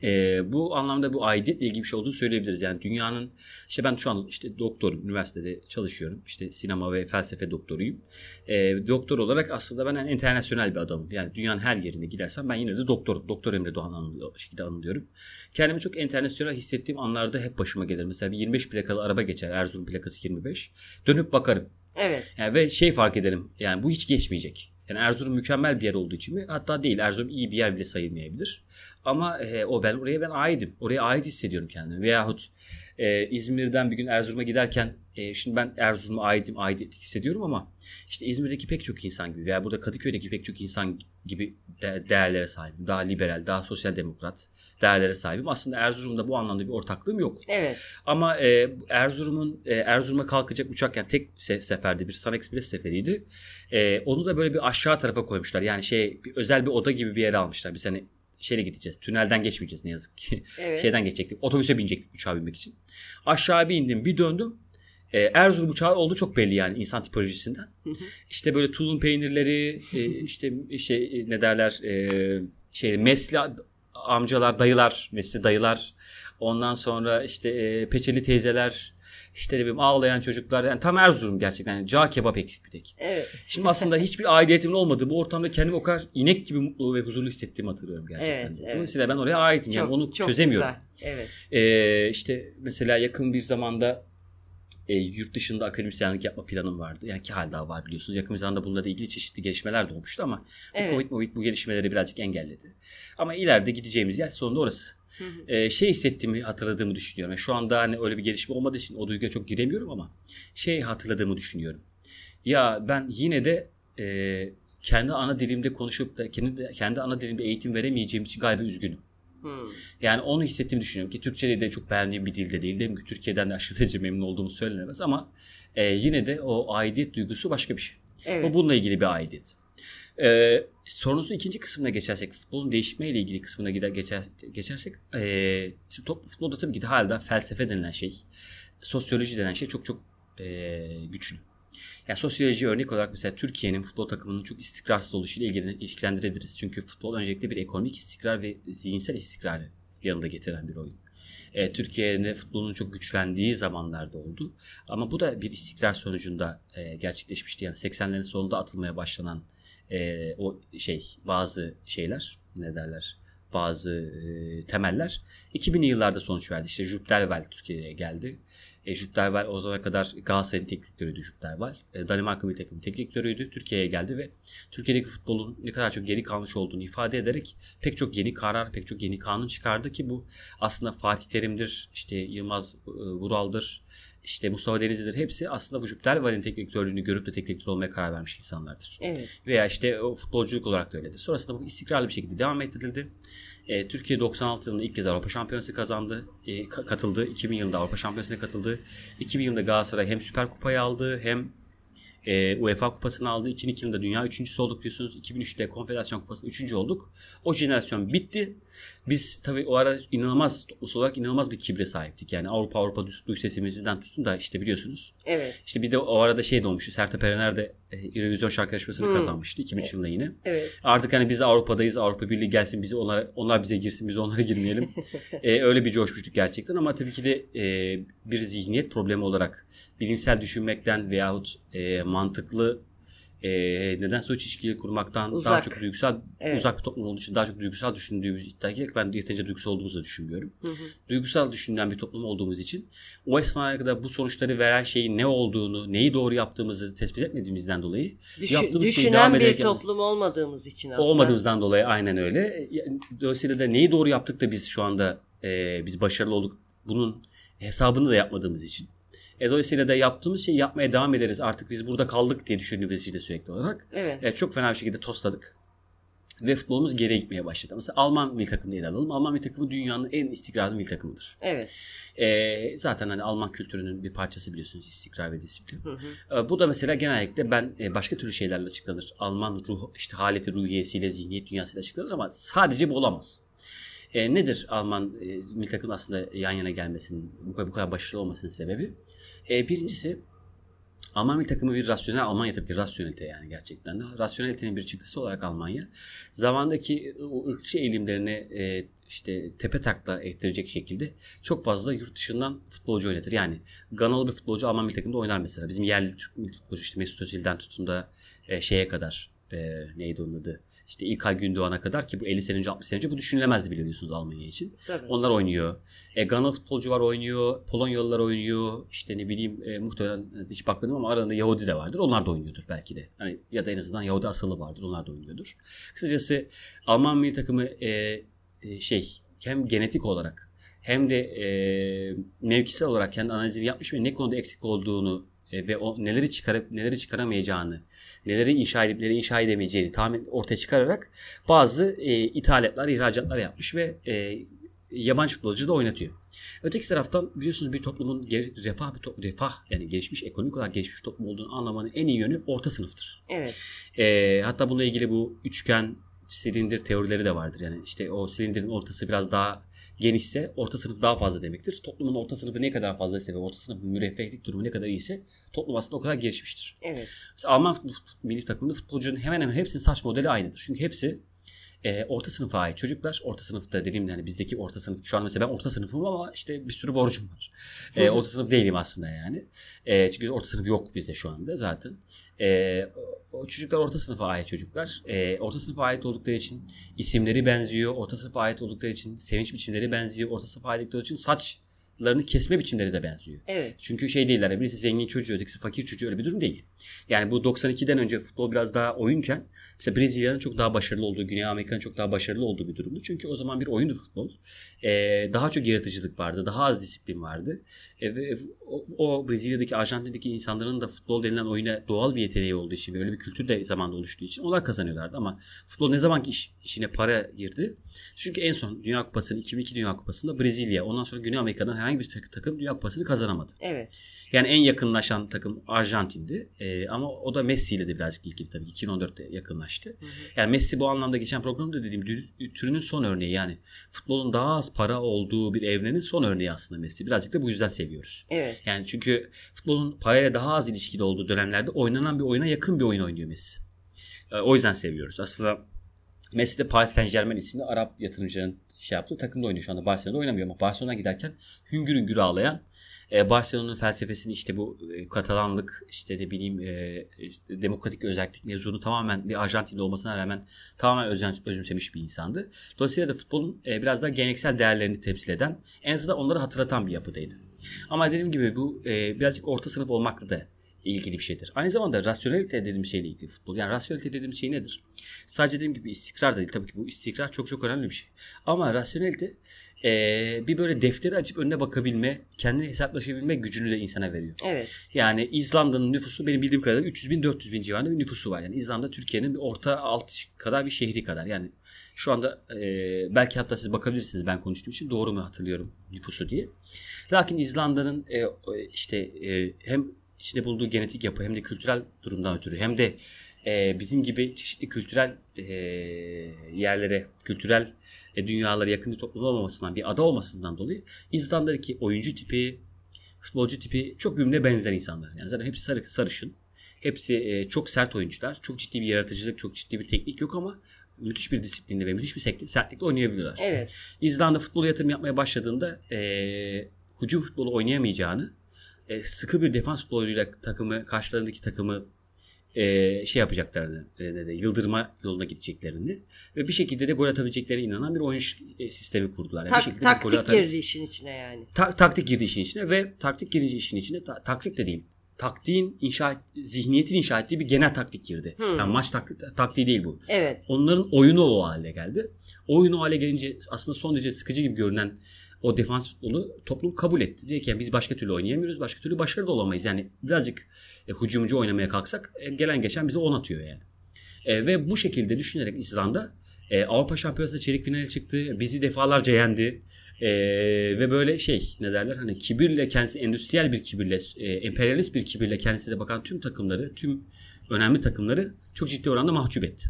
E, bu anlamda bu aidiyetle ilgili bir şey olduğunu söyleyebiliriz. Yani dünyanın işte ben şu an işte doktorum, üniversitede çalışıyorum. İşte sinema ve felsefe doktoruyum. E, doktor olarak aslında ben yani internasyonel bir adamım. Yani dünyanın her yerine gidersem ben yine de doktor, doktor Emre Doğan anılıyor, şekilde anılıyorum. Kendimi çok internasyonel hissettiğim anlarda hep başıma gelir. Mesela bir 25 plakalı araba geçer. Erzurum plakası 25. Dönüp bakarım. Evet. Yani ve şey fark ederim. Yani bu hiç geçmeyecek. Yani Erzurum mükemmel bir yer olduğu için mi? Hatta değil. Erzurum iyi bir yer bile sayılmayabilir. Ama e, o ben oraya ben aidim. Oraya ait hissediyorum kendimi. Veyahut e, İzmir'den bir gün Erzurum'a giderken e, şimdi ben Erzurum'a aidim, aidiyet hissediyorum ama işte İzmir'deki pek çok insan gibi veya burada Kadıköy'deki pek çok insan gibi de, değerlere sahibim. Daha liberal, daha sosyal demokrat değerlere sahibim. Aslında Erzurum'da bu anlamda bir ortaklığım yok. Evet. Ama e, Erzurum'un e, Erzurum'a kalkacak uçak yani tek se- seferde bir Sun Express seferiydi. E, onu da böyle bir aşağı tarafa koymuşlar. Yani şey bir, özel bir oda gibi bir yere almışlar. Biz hani şeyle gideceğiz. Tünelden geçmeyeceğiz ne yazık ki. Evet. Şeyden geçecektik. Otobüse binecektik uçağa binmek için. Aşağı bir indim bir döndüm. E, Erzurum uçağı olduğu çok belli yani insan tipolojisinden. İşte böyle tulum peynirleri, e, işte şey ne derler, e, şey mesli amcalar, dayılar, mesli dayılar. Ondan sonra işte e, peçeli teyzeler, işte ne bileyim ağlayan çocuklar. Yani tam Erzurum gerçekten. Yani cağ kebap eksik bir tek. Evet. Şimdi aslında hiçbir aidiyetimin olmadığı bu ortamda kendimi o kadar inek gibi mutlu ve huzurlu hissettiğimi hatırlıyorum gerçekten. Evet, evet. Dolayısıyla ben oraya aitim. yani Çok- onu çok çözemiyorum. güzel. Evet. Ee, işte mesela yakın bir zamanda e, yurt dışında akademisyenlik yapma planım vardı. Yani ki hal daha var biliyorsunuz. Yakın bir zamanda bununla ilgili çeşitli gelişmeler de olmuştu ama bu Evet. Covid, Covid bu gelişmeleri birazcık engelledi. Ama ileride gideceğimiz yer sonunda orası. Ee, şey hissettiğimi hatırladığımı düşünüyorum. Yani şu anda hani öyle bir gelişme olmadığı için o duyguya çok giremiyorum ama şey hatırladığımı düşünüyorum. Ya ben yine de e, kendi ana dilimde konuşup da kendi, kendi ana dilimde eğitim veremeyeceğim için galiba üzgünüm. Hmm. Yani onu hissettiğimi düşünüyorum ki Türkçe'de de çok beğendiğim bir dilde değil. Değil mi? Türkiye'den de aşırı derece memnun olduğumu söylenemez ama e, yine de o aidiyet duygusu başka bir şey. Evet. Bu bununla ilgili bir aidiyet. Ee, sorunuzun ikinci kısmına geçersek, futbolun değişmeyle ilgili kısmına gider geçer, geçersek, ee, şimdi top, futbolda tabii ki hala felsefe denilen şey, sosyoloji denen şey çok çok ee, güçlü. Yani sosyoloji örnek olarak mesela Türkiye'nin futbol takımının çok istikrarsız oluşuyla ilgili ilişkilendirebiliriz. Çünkü futbol öncelikle bir ekonomik istikrar ve zihinsel istikrarı yanında getiren bir oyun. E, Türkiye'de futbolun çok güçlendiği zamanlarda oldu. Ama bu da bir istikrar sonucunda e, gerçekleşmişti. Yani 80'lerin sonunda atılmaya başlanan e, o şey bazı şeyler ne derler bazı e, temeller 2000'li yıllarda sonuç verdi. İşte Jupp Derwel Türkiye'ye geldi. E, Jupp Derwel o zamana kadar Galatasaray'ın teknik direktörüydü Jupp Derwel. E, Danimarka milli takımın teknik direktörüydü. Türkiye'ye geldi ve Türkiye'deki futbolun ne kadar çok geri kalmış olduğunu ifade ederek pek çok yeni karar, pek çok yeni kanun çıkardı ki bu aslında Fatih Terim'dir, işte Yılmaz e, Vural'dır, işte Mustafa Denizli'dir hepsi aslında bu Jupp Derwel'in teknik direktörlüğünü görüp de teknik direktör olmaya karar vermiş insanlardır. Evet. Veya işte o futbolculuk olarak da öyledir. Sonrasında bu istikrarlı bir şekilde devam ettirildi. E, Türkiye 96 yılında ilk kez Avrupa Şampiyonası kazandı. E, ka- katıldı. 2000 yılında Avrupa Şampiyonası'na katıldı. 2000 yılında Galatasaray hem Süper Kupayı aldı hem e, UEFA Kupası'nı aldı. 2002 yılında Dünya üçüncüsü olduk biliyorsunuz. 2003'te Konfederasyon Kupası'nda üçüncü olduk. O jenerasyon bitti. Biz tabii o ara inanılmaz toplumsal olarak inanılmaz bir kibre sahiptik. Yani Avrupa Avrupa duy sesimizden tutun da işte biliyorsunuz. Evet. İşte bir de o arada şey de olmuştu. Sertab Erener de e, Eurovision şarkı yarışmasını Hmm. kazanmıştı 2003 yılında yine. Evet. Artık hani biz de Avrupa'dayız. Avrupa Birliği gelsin bizi onlar onlar bize girsin biz onlara girmeyelim. Ee, öyle bir coşmuştuk gerçekten ama tabii ki de e, bir zihniyet problemi olarak bilimsel düşünmekten veyahut e, mantıklı e, neden sonuç ilişkileri kurmaktan daha Uzak. çok duygusal Evet. uzak bir toplum olduğu için daha çok duygusal düşündüğümüz iddia edilerek ben yeterince duygusal olduğumuzu da düşünmüyorum. Hı hı. Duygusal düşünen bir toplum olduğumuz için o esnaya kadar bu sonuçları veren şeyin ne olduğunu, neyi doğru yaptığımızı tespit etmediğimizden dolayı Düşü- Yaptığımız şeyi devam düşünen bir ederken- toplum olmadığımız için hatta. olmadığımızdan dolayı aynen öyle. Dolayısıyla da neyi doğru yaptık da biz şu anda e, biz başarılı olduk. Bunun hesabını da yapmadığımız için. E, dolayısıyla da yaptığımız şeyi yapmaya devam ederiz. Artık biz burada kaldık diye düşündüğümüz için de sürekli olarak. Evet. E, çok fena bir şekilde tosladık. Ve futbolumuz geriye gitmeye başladı. Mesela Alman milli takımını ele alalım. Alman milli takımı dünyanın en istikrarlı milli takımıdır. Evet. E, zaten hani Alman kültürünün bir parçası biliyorsunuz istikrar ve disiplin. Hı hı. E, Bu da mesela genellikle ben e, başka türlü şeylerle açıklanır. Alman ruh, işte haleti ruhiyesiyle, zihniyet dünyasıyla açıklanır ama sadece bu olamaz. E, nedir Alman e, milli takım aslında yan yana gelmesinin, bu kadar, bu kadar başarılı olmasının sebebi? E, birincisi Alman milli takımı bir rasyonel, Almanya tabii ki rasyonelite yani gerçekten de. Rasyonelitenin bir çıktısı olarak Almanya zamandaki o ırkçı eğilimlerini e, işte tepe takla ettirecek şekilde çok fazla yurt dışından futbolcu oynatır. Yani Ganalı bir futbolcu Alman milli takımda oynar mesela. Bizim yerli Türk futbolcu işte Mesut Özil'den tutun da e, şeye kadar e, neydi onun adı? İşte İlkay Gündoğan'a kadar ki bu 50 sene önce 60 sene önce bu düşünülemezdi bile biliyorsunuz Almanya için. Tabii. Onlar oynuyor. E, Ganalı futbolcu var oynuyor. Polonyalılar oynuyor. İşte ne bileyim e, muhtemelen e, hiç bakmadım ama aralarında Yahudi de vardır. Onlar da oynuyordur belki de. Hani, ya da en azından Yahudi asıllı vardır. Onlar da oynuyordur. Kısacası Alman milli takımı e, e, şey hem genetik olarak hem de e, mevkisel olarak kendi analizini yapmış ve ne konuda eksik olduğunu e, ve o neleri çıkarıp neleri çıkaramayacağını, neleri inşa edip neleri inşa edemeyeceğini tahmin ortaya çıkararak bazı e, ithalatlar, ihracatlar yapmış ve e, yabancı futbolcu da oynatıyor. Öteki taraftan biliyorsunuz bir toplumun ger- refah bir to- refah yani gelişmiş ekonomik olarak gelişmiş toplum olduğunu anlamanın en iyi yönü orta sınıftır. Evet. E, hatta bununla ilgili bu üçgen silindir teorileri de vardır. Yani işte o silindirin ortası biraz daha genişse orta sınıf daha fazla demektir. Toplumun orta sınıfı ne kadar fazlaysa ve orta sınıfın müreffehlik durumu ne kadar iyiyse toplum aslında o kadar gelişmiştir. Evet. Mesela Alman milli takımında futbolcunun hemen hemen hepsinin saç modeli aynıdır. Çünkü hepsi e, orta sınıfa ait çocuklar. Orta sınıfta dediğim yani bizdeki orta sınıf. Şu an mesela ben orta sınıfım ama işte bir sürü borcum var. E, orta sınıf değilim aslında yani. E, çünkü orta sınıf yok bizde şu anda zaten. E, o çocuklar orta sınıfa ait çocuklar. E, orta sınıfa ait oldukları için isimleri benziyor. Orta sınıfa ait oldukları için sevinç biçimleri benziyor. Orta sınıfa ait oldukları için saç larını kesme biçimleri de benziyor. Evet. Çünkü şey değiller. Yani birisi zengin çocuğu, ötekisi fakir çocuğu öyle bir durum değil. Yani bu 92'den önce futbol biraz daha oyunken mesela Brezilya'nın çok daha başarılı olduğu, Güney Amerika'nın çok daha başarılı olduğu bir durumdu. Çünkü o zaman bir oyundu futbol. Ee, daha çok yaratıcılık vardı. Daha az disiplin vardı. Ee, ve o, o Brezilya'daki, Arjantin'deki insanların da futbol denilen oyuna doğal bir yeteneği olduğu için böyle bir kültür de zamanda oluştuğu için onlar kazanıyorlardı. Ama futbol ne zaman ki iş, işine para girdi? Çünkü en son Dünya Kupası'nın 2002 Dünya Kupası'nda Brezilya, ondan sonra Güney Amerika'dan herhangi bir takım Dünya Kupası'nı kazanamadı. Evet. Yani en yakınlaşan takım Arjantin'di. Ee, ama o da Messi ile de birazcık ilgili tabii. 2014'te yakınlaştı. Hı hı. Yani Messi bu anlamda geçen programda dediğim türünün son örneği. Yani futbolun daha az para olduğu bir evrenin son örneği aslında Messi. Birazcık da bu yüzden seviyoruz. Evet. Yani çünkü futbolun parayla daha az ilişkili olduğu dönemlerde oynanan bir oyuna yakın bir oyun oynuyor Messi. Ee, o yüzden seviyoruz. Aslında Messi de Paris Saint Germain isimli Arap yatırımcıların şey yaptı. Takımda oynuyor şu anda. Barcelona'da oynamıyor ama Barcelona'ya giderken hüngür hüngür ağlayan e, Barcelona'nın felsefesini işte bu e, Katalanlık işte ne bileyim e, işte demokratik özellik mevzunu tamamen bir Arjantinli olmasına rağmen tamamen özümsemiş bir insandı. Dolayısıyla da futbolun biraz daha geleneksel değerlerini temsil eden en azından onları hatırlatan bir yapıdaydı. Ama dediğim gibi bu birazcık orta sınıf olmakla da ilgili bir şeydir. Aynı zamanda rasyonelite dediğim şeyle ilgili futbol. Yani rasyonelite dediğim şey nedir? Sadece dediğim gibi istikrar da değil. Tabii ki bu istikrar çok çok önemli bir şey. Ama rasyonelite e, bir böyle defteri açıp önüne bakabilme, kendini hesaplaşabilme gücünü de insana veriyor. Evet. Yani İzlanda'nın nüfusu benim bildiğim kadarıyla 300 bin 400 bin civarında bir nüfusu var. Yani İzlanda Türkiye'nin bir orta alt kadar bir şehri kadar. Yani şu anda e, belki hatta siz bakabilirsiniz ben konuştuğum için doğru mu hatırlıyorum nüfusu diye. Lakin İzlanda'nın e, işte e, hem içinde bulunduğu genetik yapı hem de kültürel durumdan ötürü hem de e, bizim gibi çeşitli kültürel e, yerlere, kültürel e, dünyalara yakın bir toplum olmamasından, bir ada olmasından dolayı İzlanda'daki oyuncu tipi, futbolcu tipi çok birbirine benzer insanlar. Yani zaten hepsi sarı, sarışın. Hepsi e, çok sert oyuncular. Çok ciddi bir yaratıcılık, çok ciddi bir teknik yok ama müthiş bir disiplinle ve müthiş bir sertlikle oynayabiliyorlar. Evet. İzlanda futbol yatırım yapmaya başladığında e, hücum futbolu oynayamayacağını, e, sıkı bir defans futboluyla takımı, karşılarındaki takımı e, şey yapacaklarını, e, de, yıldırma yoluna gideceklerini ve bir şekilde de gol atabileceklerine inanan bir oyun e, sistemi kurdular. Yani Tak, bir şekilde taktik atarız. girdi işin içine yani. Ta- taktik girdi işin içine ve taktik girince işin içine ta- taktik de değil. Taktiğin inşa et, zihniyetin inşa ettiği bir genel taktik girdi. Hmm. Yani maç taktik, taktiği değil bu. Evet. Onların oyunu o hale geldi. Oyunu o hale gelince aslında son derece sıkıcı gibi görünen o defans futbolu toplum kabul etti. Yani biz başka türlü oynayamıyoruz. Başka türlü başarılı olamayız. Yani birazcık e, hücumcu oynamaya kalksak e, gelen geçen bize 10 atıyor yani. E, ve bu şekilde düşünerek İzlanda e, Avrupa Şampiyonası'nda çeyrek finale çıktı. Bizi defalarca yendi. E, ve böyle şey ne derler hani kibirle kendisi endüstriyel bir kibirle e, emperyalist bir kibirle kendisine bakan tüm takımları tüm önemli takımları çok ciddi oranda mahcup etti.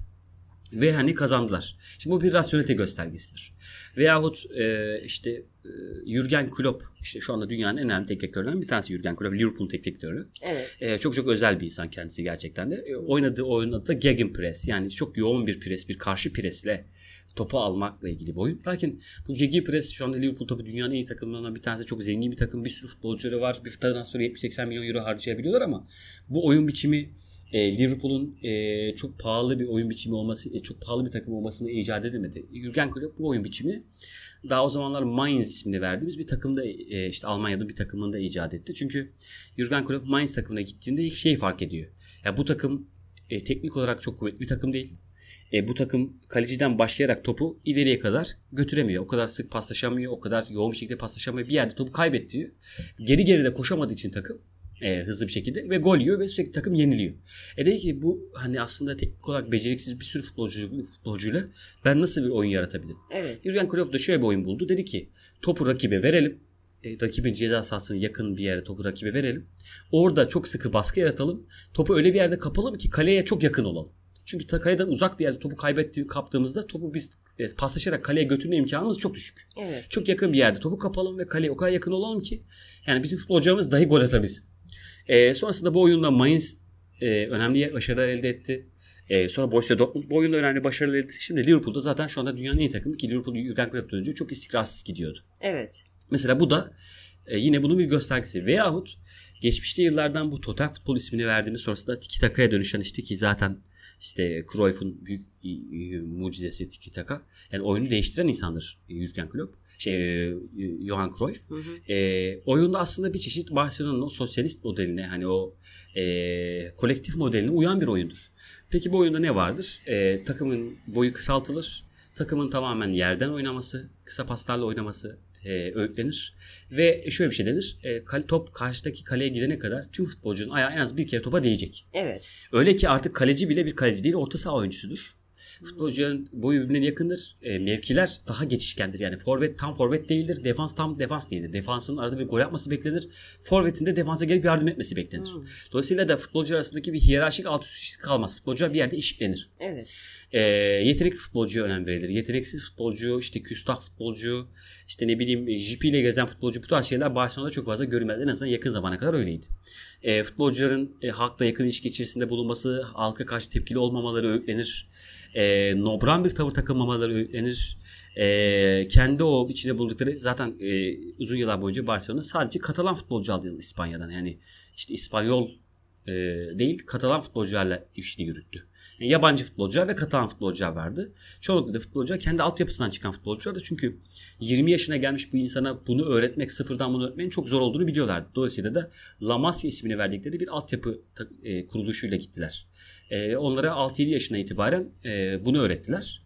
Ve hani kazandılar. Şimdi bu bir rasyonelite göstergesidir. Veyahut e, işte e, Jürgen Klopp işte şu anda dünyanın en önemli teknik direktörlerinden bir tanesi Jürgen Klopp. Liverpool teknik direktörü. Evet. E, çok çok özel bir insan kendisi gerçekten de. E, oynadığı oyun adı da Gegenpress. Yani çok yoğun bir pres, bir karşı presle topu almakla ilgili bir oyun. Lakin bu Gegenpress şu anda Liverpool tabii dünyanın en iyi takımlarından bir tanesi. Çok zengin bir takım. Bir sürü futbolcuları var. Bir transfer 70-80 milyon euro harcayabiliyorlar ama bu oyun biçimi e, Liverpool'un e, çok pahalı bir oyun biçimi olması, e, çok pahalı bir takım olmasını icat edemedi. Jurgen Klopp bu oyun biçimini daha o zamanlar Mainz ismini verdiğimiz bir takımda e, işte Almanya'da bir takımında icat etti. Çünkü Jurgen Klopp Mainz takımına gittiğinde ilk şeyi fark ediyor. Ya bu takım e, teknik olarak çok kuvvetli bir takım değil. E, bu takım kaleciden başlayarak topu ileriye kadar götüremiyor. O kadar sık paslaşamıyor, o kadar yoğun bir şekilde paslaşamıyor. Bir yerde topu kaybediyor. Geri geri de koşamadığı için takım e, hızlı bir şekilde ve gol yiyor ve sürekli takım yeniliyor. E dedi ki bu hani aslında teknik olarak beceriksiz bir sürü futbolcu, futbolcuyla ben nasıl bir oyun yaratabilirim? Evet. Jurgen Klopp da şöyle bir oyun buldu. Dedi ki topu rakibe verelim. E, rakibin ceza sahasına yakın bir yere topu rakibe verelim. Orada çok sıkı baskı yaratalım. Topu öyle bir yerde kapalım ki kaleye çok yakın olalım. Çünkü kaleden uzak bir yerde topu kaybetti, kaptığımızda topu biz e, paslaşarak kaleye götürme imkanımız çok düşük. Evet. Çok yakın bir yerde topu kapalım ve kaleye o kadar yakın olalım ki yani bizim futbolcularımız dahi gol atabilsin. E, sonrasında bu oyunda Mainz e, önemli başarılar elde etti. E, sonra Borussia Dortmund bu oyunda önemli başarılar elde etti. Şimdi Liverpool'da zaten şu anda dünyanın en iyi takımı ki Liverpool Jurgen Klopp'tan önce çok istikrarsız gidiyordu. Evet. Mesela bu da e, yine bunun bir göstergesi. Veyahut geçmişte yıllardan bu total futbol ismini verdiğimiz sonrasında tiki takaya dönüşen işte ki zaten işte Cruyff'un büyük e, e, mucizesi tiki taka. Yani oyunu değiştiren insandır Jurgen Klopp. Şey, e, Johan Cruyff. Hı hı. E, oyunda aslında bir çeşit Barcelona'nın o sosyalist modeline hani o e, kolektif modeline uyan bir oyundur. Peki bu oyunda ne vardır? E, takımın boyu kısaltılır. Takımın tamamen yerden oynaması, kısa paslarla oynaması e, öğütlenir. Ve şöyle bir şey denir. E, kale- top karşıdaki kaleye gidene kadar tüm futbolcunun ayağı en az bir kere topa değecek. Evet. Öyle ki artık kaleci bile bir kaleci değil orta saha oyuncusudur. Futbolcuların boyu birbirine yakındır. E, mevkiler daha geçişkendir. Yani forvet tam forvet değildir. Defans tam defans değildir. Defansın arada bir gol yapması beklenir. Forvetin de defansa gelip yardım etmesi beklenir. Dolayısıyla da futbolcular arasındaki bir hiyerarşik alt üst kalmaz. Futbolcular bir yerde eşitlenir. Evet. E, yetenekli futbolcuya önem verilir. Yeteneksiz futbolcu, işte küstah futbolcu, işte ne bileyim JP ile gezen futbolcu bu tarz şeyler Barcelona'da çok fazla görülmez. En azından yakın zamana kadar öyleydi. E, futbolcuların e, halkla yakın ilişki içerisinde bulunması, halka karşı tepkili olmamaları öğütlenir. E, nobran bir tavır takılmamaları öğütlenir. E, kendi o içinde bulundukları zaten e, uzun yıllar boyunca Barcelona sadece Katalan futbolcu aldı İspanya'dan. Yani işte İspanyol e, değil Katalan futbolcularla işini yürüttü. Yabancı futbolcular ve Katalan futbolcular vardı. Çoğunlukla da futbolcular kendi altyapısından çıkan futbolculardı. Çünkü 20 yaşına gelmiş bir insana bunu öğretmek, sıfırdan bunu öğretmenin çok zor olduğunu biliyorlardı. Dolayısıyla da La Masia ismini verdikleri bir altyapı e, kuruluşuyla gittiler. E, onlara 6-7 yaşına itibaren e, bunu öğrettiler.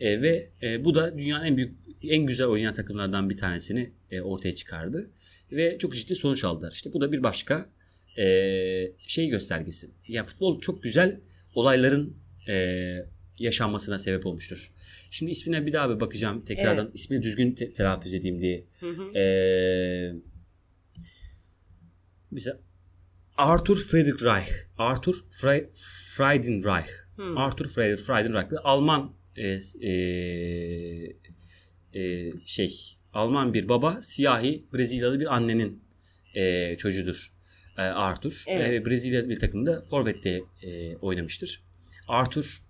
E, ve e, bu da dünyanın en büyük, en güzel oynayan takımlardan bir tanesini e, ortaya çıkardı. Ve çok ciddi sonuç aldılar. İşte bu da bir başka e, şey göstergesi. Yani futbol çok güzel olayların e, yaşanmasına sebep olmuştur. Şimdi ismine bir daha bir bakacağım tekrardan. Evet. ismini düzgün te- telaffuz edeyim diye. Hı hı. Ee, mesela Arthur Friedrich Reich. Arthur Fre- Friedenreich. Hmm. Arthur Friedrich Friedenreich. Bir Alman e, e, e, şey Alman bir baba siyahi Brezilyalı bir annenin e, çocuğudur e, Arthur. Evet. E, Brezilya bir takımda forvette e, oynamıştır. Arthur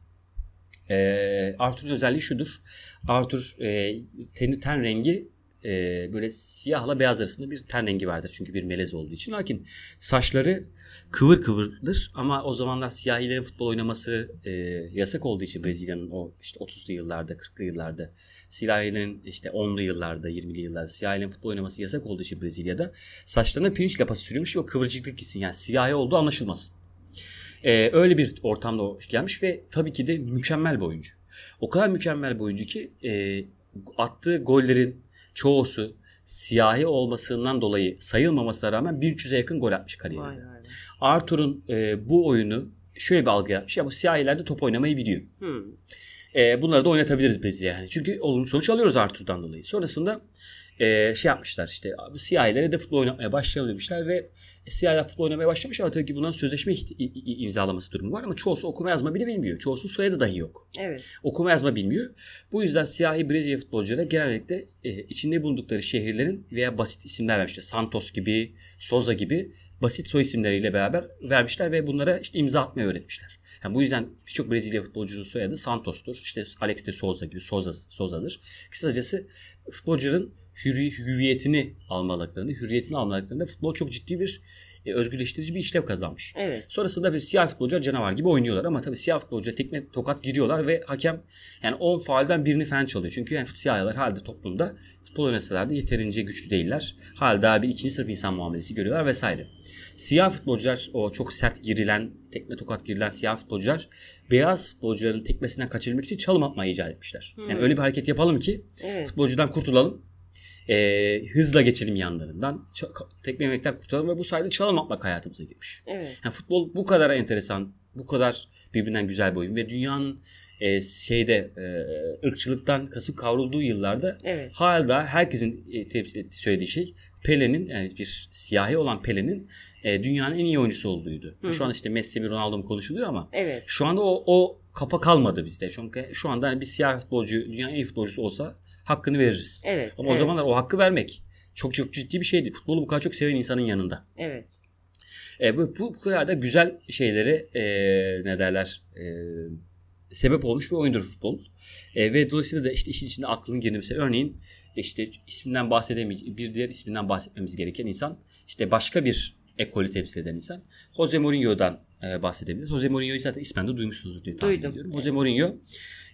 e, Arthur'un özelliği şudur. Arthur e, teni ten rengi e, böyle siyahla beyaz arasında bir ten rengi vardır. Çünkü bir melez olduğu için. Lakin saçları kıvır kıvırdır ama o zamanlar siyahilerin futbol oynaması e, yasak olduğu için Brezilya'nın o işte 30'lu yıllarda 40'lı yıllarda siyahilerin işte 10'lu yıllarda 20'li yıllarda siyahilerin futbol oynaması yasak olduğu için Brezilya'da saçlarına pirinç lapası sürülmüş ve o kıvırcıklık gitsin yani siyahi olduğu anlaşılmasın. Ee, öyle bir ortamda gelmiş ve tabii ki de mükemmel bir oyuncu. O kadar mükemmel bir oyuncu ki e, attığı gollerin çoğusu siyahi olmasından dolayı sayılmamasına rağmen 1300'e yakın gol atmış kariyerinde. Arthur'un e, bu oyunu şöyle bir algı yapmış. Ya bu siyahiler de top oynamayı biliyor. Hı. E, bunları da oynatabiliriz biz yani. Çünkü olumlu sonuç alıyoruz Arthur'dan dolayı. Sonrasında e, şey yapmışlar işte abi, siyahilere de futbol oynatmaya başlayalım demişler ve siyahiler futbol oynamaya başlamış ama tabii ki bundan sözleşme imzalaması durumu var ama çoğusu okuma yazma bile bilmiyor. Çoğusunun soyadı dahi yok. Evet. Okuma yazma bilmiyor. Bu yüzden siyahi Brezilya futbolculara genellikle e, içinde bulundukları şehirlerin veya basit isimler vermişler. Santos gibi, Souza gibi basit soy isimleriyle beraber vermişler ve bunlara işte imza atmayı öğretmişler. Yani bu yüzden birçok Brezilya futbolcunun soyadı Santos'tur. İşte Alex de Souza gibi Souza, Souza'dır. Kısacası futbolcuların hürri- hüviyetini almalıklarını, hürriyetini almalıklarında futbol çok ciddi bir e, özgürleştirici bir işlev kazanmış. Evet. Sonrasında bir siyah futbolcular canavar gibi oynuyorlar ama tabii siyah futbolcular tekme tokat giriyorlar ve hakem yani 10 faalden birini falan çalıyor. Çünkü yani siyahlar halde toplumda futbol oynasalar da yeterince güçlü değiller. Hala daha bir ikinci sınıf insan muamelesi görüyorlar vesaire. Siyah futbolcular o çok sert girilen, tekme tokat girilen siyah futbolcular beyaz futbolcuların tekmesinden kaçırmak için çalım atmayı icat etmişler. Yani öyle bir hareket yapalım ki Evet. futbolcudan kurtulalım. Ee, hızla geçelim yanlarından. Tekme yemekten kurtulalım ve bu sayede çalım atmak hayatımıza girmiş. Evet. Yani futbol bu kadar enteresan, bu kadar birbirinden güzel bir oyun ve dünyanın e, şeyde e, ırkçılıktan kasıp kavrulduğu yıllarda Evet. hala herkesin e, temsil ettiği söylediği şey Pele'nin yani bir siyahi olan Pele'nin e, dünyanın en iyi oyuncusu olduğuydu. Şu an işte Messi mi Ronaldo mu konuşuluyor ama Evet. şu anda o, o kafa kalmadı bizde. Çünkü şu anda bir siyah futbolcu dünyanın en iyi futbolcusu olsa hakkını veririz. Evet. Ama evet. o zamanlar o hakkı vermek çok çok ciddi bir şeydi. Futbolu bu kadar çok seven insanın yanında. Evet. E, bu, bu kadar da güzel şeyleri e, ne derler e, sebep olmuş bir oyundur futbol. E, ve dolayısıyla da işte işin içinde aklın girmesi. Örneğin işte isminden bahsedemeyeceğiz. Bir diğer isminden bahsetmemiz gereken insan işte başka bir ekolü temsil eden insan. Jose Mourinho'dan e, bahsedebiliriz. Jose Mourinho'yu zaten ismen de duymuşsunuzdur diye tahmin Duydum. ediyorum. Jose Mourinho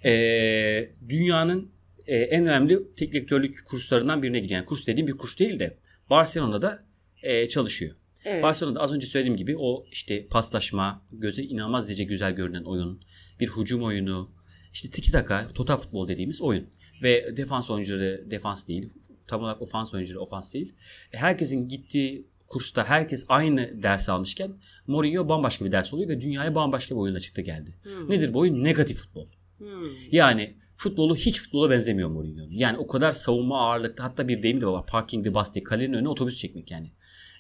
e, dünyanın e, en önemli teknik kurslarından birine gidiyor. Yani kurs dediğim bir kurs değil de Barcelona'da e, çalışıyor. Evet. Barcelona'da az önce söylediğim gibi o işte paslaşma, göze inanılmaz derece güzel görünen oyun, bir hücum oyunu, işte tiki taka, total futbol dediğimiz oyun. Ve defans oyuncuları defans değil, tam olarak ofans oyuncuları ofans değil. E, Herkesin gittiği kursta herkes aynı ders almışken Mourinho bambaşka bir ders oluyor ve dünyaya bambaşka bir oyunla çıktı geldi. Hmm. Nedir bu oyun? Negatif futbol. Hmm. Yani futbolu hiç futbola benzemiyor Mourinho. Yani o kadar savunma ağırlıkta hatta bir deyim de var. Parking the bus diye kalenin önüne otobüs çekmek yani.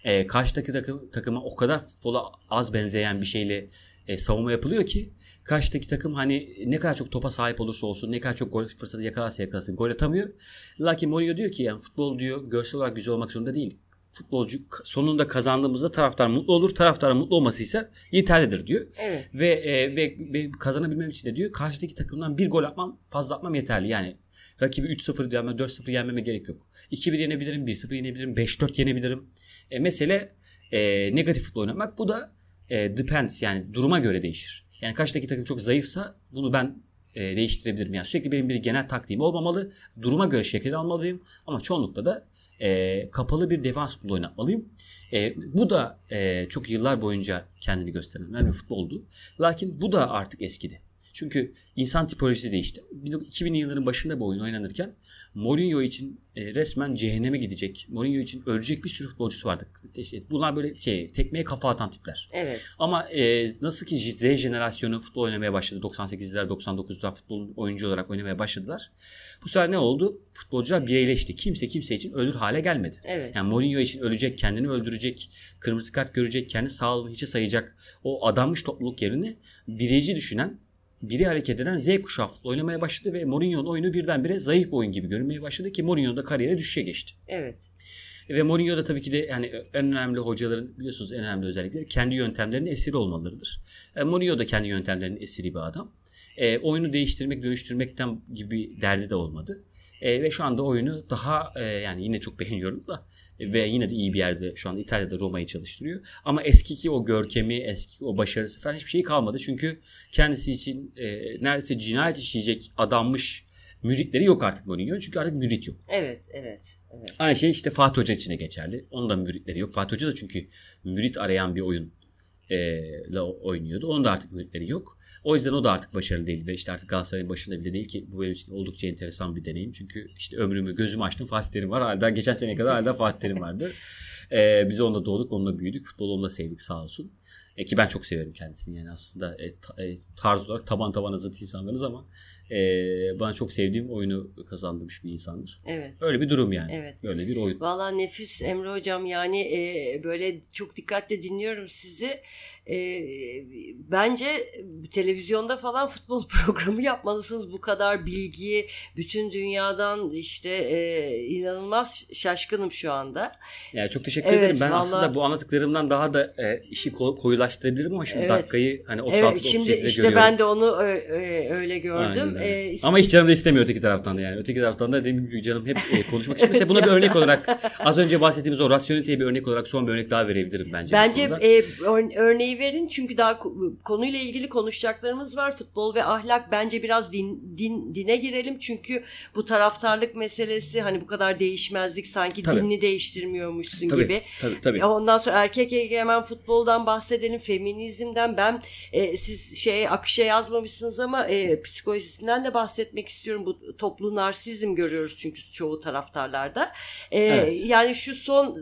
Ee, karşıdaki takım, takıma o kadar futbola az benzeyen bir şeyle e, savunma yapılıyor ki karşıdaki takım hani ne kadar çok topa sahip olursa olsun ne kadar çok gol fırsatı yakalarsa yakalasın gol atamıyor. Lakin Mourinho diyor ki yani futbol diyor görsel olarak güzel olmak zorunda değil. Futbolcu sonunda kazandığımızda taraftar mutlu olur. Taraftarın mutlu olmasıysa yeterlidir diyor. Evet. Ve, e, ve, ve kazanabilmem için de diyor karşıdaki takımdan bir gol atmam fazla atmam yeterli. Yani rakibi 3-0 yenme 4-0 yenmeme gerek yok. 2-1 yenebilirim, 1-0 yenebilirim, 5-4 yenebilirim. E, mesele e, negatif futbol oynamak. Bu da e, depends yani duruma göre değişir. Yani karşıdaki takım çok zayıfsa bunu ben e, değiştirebilirim. Yani sürekli benim bir genel taktiğim olmamalı. Duruma göre şekil almalıyım. Ama çoğunlukla da e, kapalı bir defans futbolu oynatmalıyım. E, bu da e, çok yıllar boyunca kendini gösteren bir futboldu. Lakin bu da artık eskidi. Çünkü insan tipolojisi değişti. 2000 yılların başında bu oyun oynanırken Mourinho için e, resmen cehenneme gidecek, Mourinho için ölecek bir sürü futbolcusu vardı. İşte bunlar böyle şey, tekmeye kafa atan tipler. Evet. Ama e, nasıl ki Z jenerasyonu futbol oynamaya başladı. 98'ler 99'lar futbol oyuncu olarak oynamaya başladılar. Bu sefer ne oldu? Futbolcular bireyleşti. Kimse kimse için ölür hale gelmedi. Evet. Yani Mourinho için ölecek, kendini öldürecek, kırmızı kart görecek, kendi sağlığını hiçe sayacak o adanmış topluluk yerine bireyci düşünen, biri hareket eden Z kuşağı futbol oynamaya başladı ve Mourinho'nun oyunu birdenbire zayıf bir oyun gibi görünmeye başladı ki Mourinho da kariyere düşüşe geçti. Evet. Ve Mourinho da tabii ki de yani en önemli hocaların biliyorsunuz en önemli özellikleri kendi yöntemlerinin esiri olmalarıdır. E, Mourinho da kendi yöntemlerinin esiri bir adam. E, oyunu değiştirmek, dönüştürmekten gibi derdi de olmadı. E, ve şu anda oyunu daha e, yani yine çok beğeniyorum da ve yine de iyi bir yerde şu anda İtalya'da Roma'yı çalıştırıyor. Ama eskiki o görkemi, eski o başarısı falan hiçbir şey kalmadı. Çünkü kendisi için e, neredeyse cinayet işleyecek adanmış müritleri yok artık Mourinho. Çünkü artık mürit yok. Evet. Evet. Evet. Aynı şey işte Fatih Hoca için de geçerli. Onun da müritleri yok. Fatih Hoca da çünkü mürit arayan bir oyun e, la oynuyordu. Onun da artık müritleri yok. O yüzden o da artık başarılı değil ve işte artık Galatasaray'ın başında bile değil ki bu benim için oldukça enteresan bir deneyim. Çünkü işte ömrümü gözümü açtım Fatih Terim var. Hala geçen seneye kadar hala Fatih Terim vardı. E, biz onunla doğduk, onunla büyüdük. Futbolu onunla sevdik sağ olsun. E, ki ben çok severim kendisini yani aslında e, e, tarz olarak taban tabana zıt insanlarız ama e, bana çok sevdiğim oyunu kazandırmış bir insandır. Evet. Öyle bir durum yani. Evet. Öyle bir oyun. Valla nefis Emre Hocam yani e, böyle çok dikkatle dinliyorum sizi. E, bence televizyonda falan futbol programı yapmalısınız. Bu kadar bilgi bütün dünyadan işte e, inanılmaz şaşkınım şu anda. Yani çok teşekkür Evet, ederim. Ben vallahi- aslında bu anlattıklarımdan daha da e, işi ko- koyulaştırabilirim ama şimdi Evet. dakikayı hani 36 Evet, şimdi 37'de işte görüyorum. ben de onu öyle gördüm. Aynen E, Ama hiç canım da istemiyor öteki taraftan da yani. Öteki taraftan da dediğim gibi canım hep e, konuşmak istiyor. Mesela buna bir örnek olarak az önce bahsettiğimiz o rasyoneliteye bir örnek olarak son bir örnek daha verebilirim bence. Bence e, ör- örneği verin çünkü daha ko- konuyla ilgili konuşacaklarımız var. Futbol ve ahlak bence biraz din, din dine girelim çünkü bu taraftarlık meselesi hani bu kadar değişmezlik sanki Tabii. dinini değiştirmiyormuşsun tabii, gibi. Tabii tabii. Ondan sonra erkek egemen futboldan bahsedelim, feminizmden. Ben e, siz şey akışa yazmamışsınız ama e, psikolojisinden de bahsetmek istiyorum. Bu toplu narsizm görüyoruz çünkü çoğu taraftarlarda. E, Evet. Yani şu son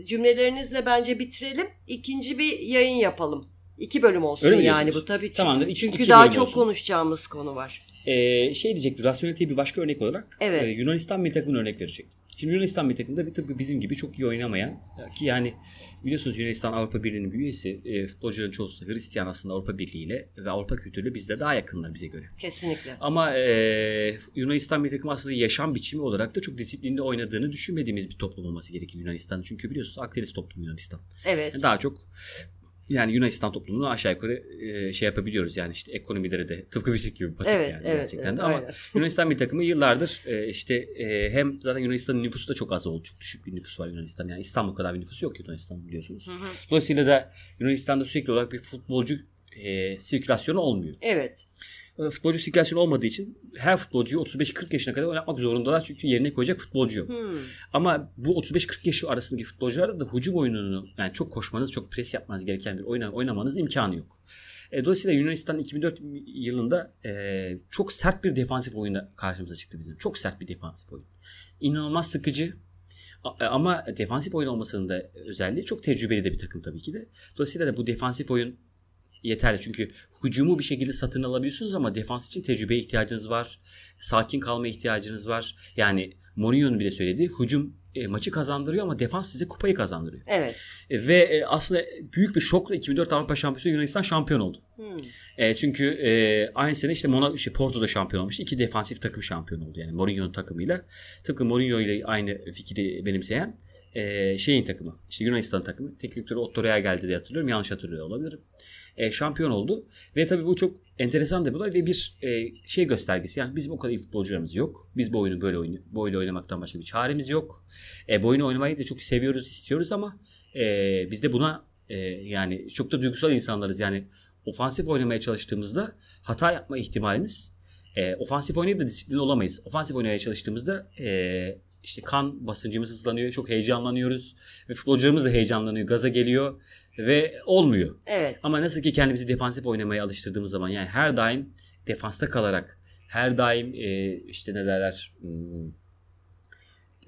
e, cümlelerinizle bence bitirelim. İkinci bir yayın yapalım. İki bölüm olsun Öyle yani bu tabii. Tamamdır, Çünkü, iki- çünkü iki daha çok olsun. konuşacağımız konu var. Ee, şey diyecektim. Rasyoneliteye bir başka örnek olarak Evet. e, Yunanistan milli takımına örnek verecektim. Şimdi Yunanistan milli takımında bir tıpkı bizim gibi çok iyi oynamayan ki yani biliyorsunuz Yunanistan Avrupa Birliği'nin bir üyesi. E, futbolcuların çoğusu Hristiyan aslında Avrupa Birliği ile ve Avrupa kültürüyle bizde daha yakınlar bize göre. Kesinlikle. Ama e, Yunanistan milli takımı aslında yaşam biçimi olarak da çok disiplinli oynadığını düşünmediğimiz bir toplum olması gerekir Yunanistan. Çünkü biliyorsunuz Akdeniz toplumu Yunanistan. Evet. Daha çok yani Yunanistan toplumunu aşağı yukarı e, şey yapabiliyoruz yani işte ekonomileri de tıpkı bizim gibi batık Evet, yani evet, gerçekten evet, de ama aynen. Yunanistan milli takımı yıllardır e, işte e, hem zaten Yunanistan'ın nüfusu da çok az oldu. Çok düşük bir nüfus var Yunanistan. Yani İstanbul kadar bir nüfusu yok Yunanistan biliyorsunuz. Hı hı. Dolayısıyla da Yunanistan'da sürekli olarak bir futbolcu e, sirkülasyonu olmuyor. Evet. E, Futbolcu sirkülasyonu olmadığı için her futbolcuyu 35-40 yaşına kadar oynatmak zorundalar çünkü yerine koyacak futbolcu yok. Hmm. Ama bu 35-40 yaşı arasındaki futbolcularda da hücum oyununu yani çok koşmanız, çok pres yapmanız gereken bir oyun oynamanız imkanı yok. E, dolayısıyla Yunanistan 2004 yılında e, çok sert bir defansif oyunda karşımıza çıktı bizim. Çok sert bir defansif oyun. İnanılmaz sıkıcı e, ama defansif oyun olmasının da özelliği çok tecrübeli de bir takım tabii ki de. Dolayısıyla da bu defansif oyun yeterli. Çünkü hücumu bir şekilde satın alabiliyorsunuz ama defans için tecrübeye ihtiyacınız var. Sakin kalmaya ihtiyacınız var. Yani Mourinho'nun bile söylediği hücum e, maçı kazandırıyor ama defans size kupayı kazandırıyor. Evet. E, ve e, aslında büyük bir şokla 2004 Avrupa Şampiyonası Yunanistan şampiyon oldu. Hmm. E, çünkü e, aynı sene işte Monaco, işte Porto'da şampiyon olmuştu. İki defansif takım şampiyon oldu yani Mourinho'nun takımıyla. Tıpkı Mourinho ile aynı fikri benimseyen e, şeyin takımı. İşte Yunanistan takımı. Teknik direktörü Otto geldi diye hatırlıyorum. Yanlış hatırlıyor olabilirim. E, şampiyon oldu. Ve tabii bu çok enteresan da bir olay ve bir e, şey göstergesi. Yani bizim o kadar iyi futbolcularımız yok. Biz bu oyunu böyle oyunu, bu oyunu oynamaktan başka bir çaremiz yok. E, bu oyunu oynamayı da çok seviyoruz, istiyoruz ama e, biz de buna e, yani çok da duygusal insanlarız. Yani ofansif oynamaya çalıştığımızda hata yapma ihtimalimiz e, ofansif oynayıp da disiplin olamayız. Ofansif oynamaya çalıştığımızda e, işte kan basıncımız hızlanıyor, çok heyecanlanıyoruz ve futbolcularımız da heyecanlanıyor, gaza geliyor ve olmuyor. Evet. Ama nasıl ki kendimizi defansif oynamaya alıştırdığımız zaman yani her daim defansta kalarak her daim e, işte ne derler hmm,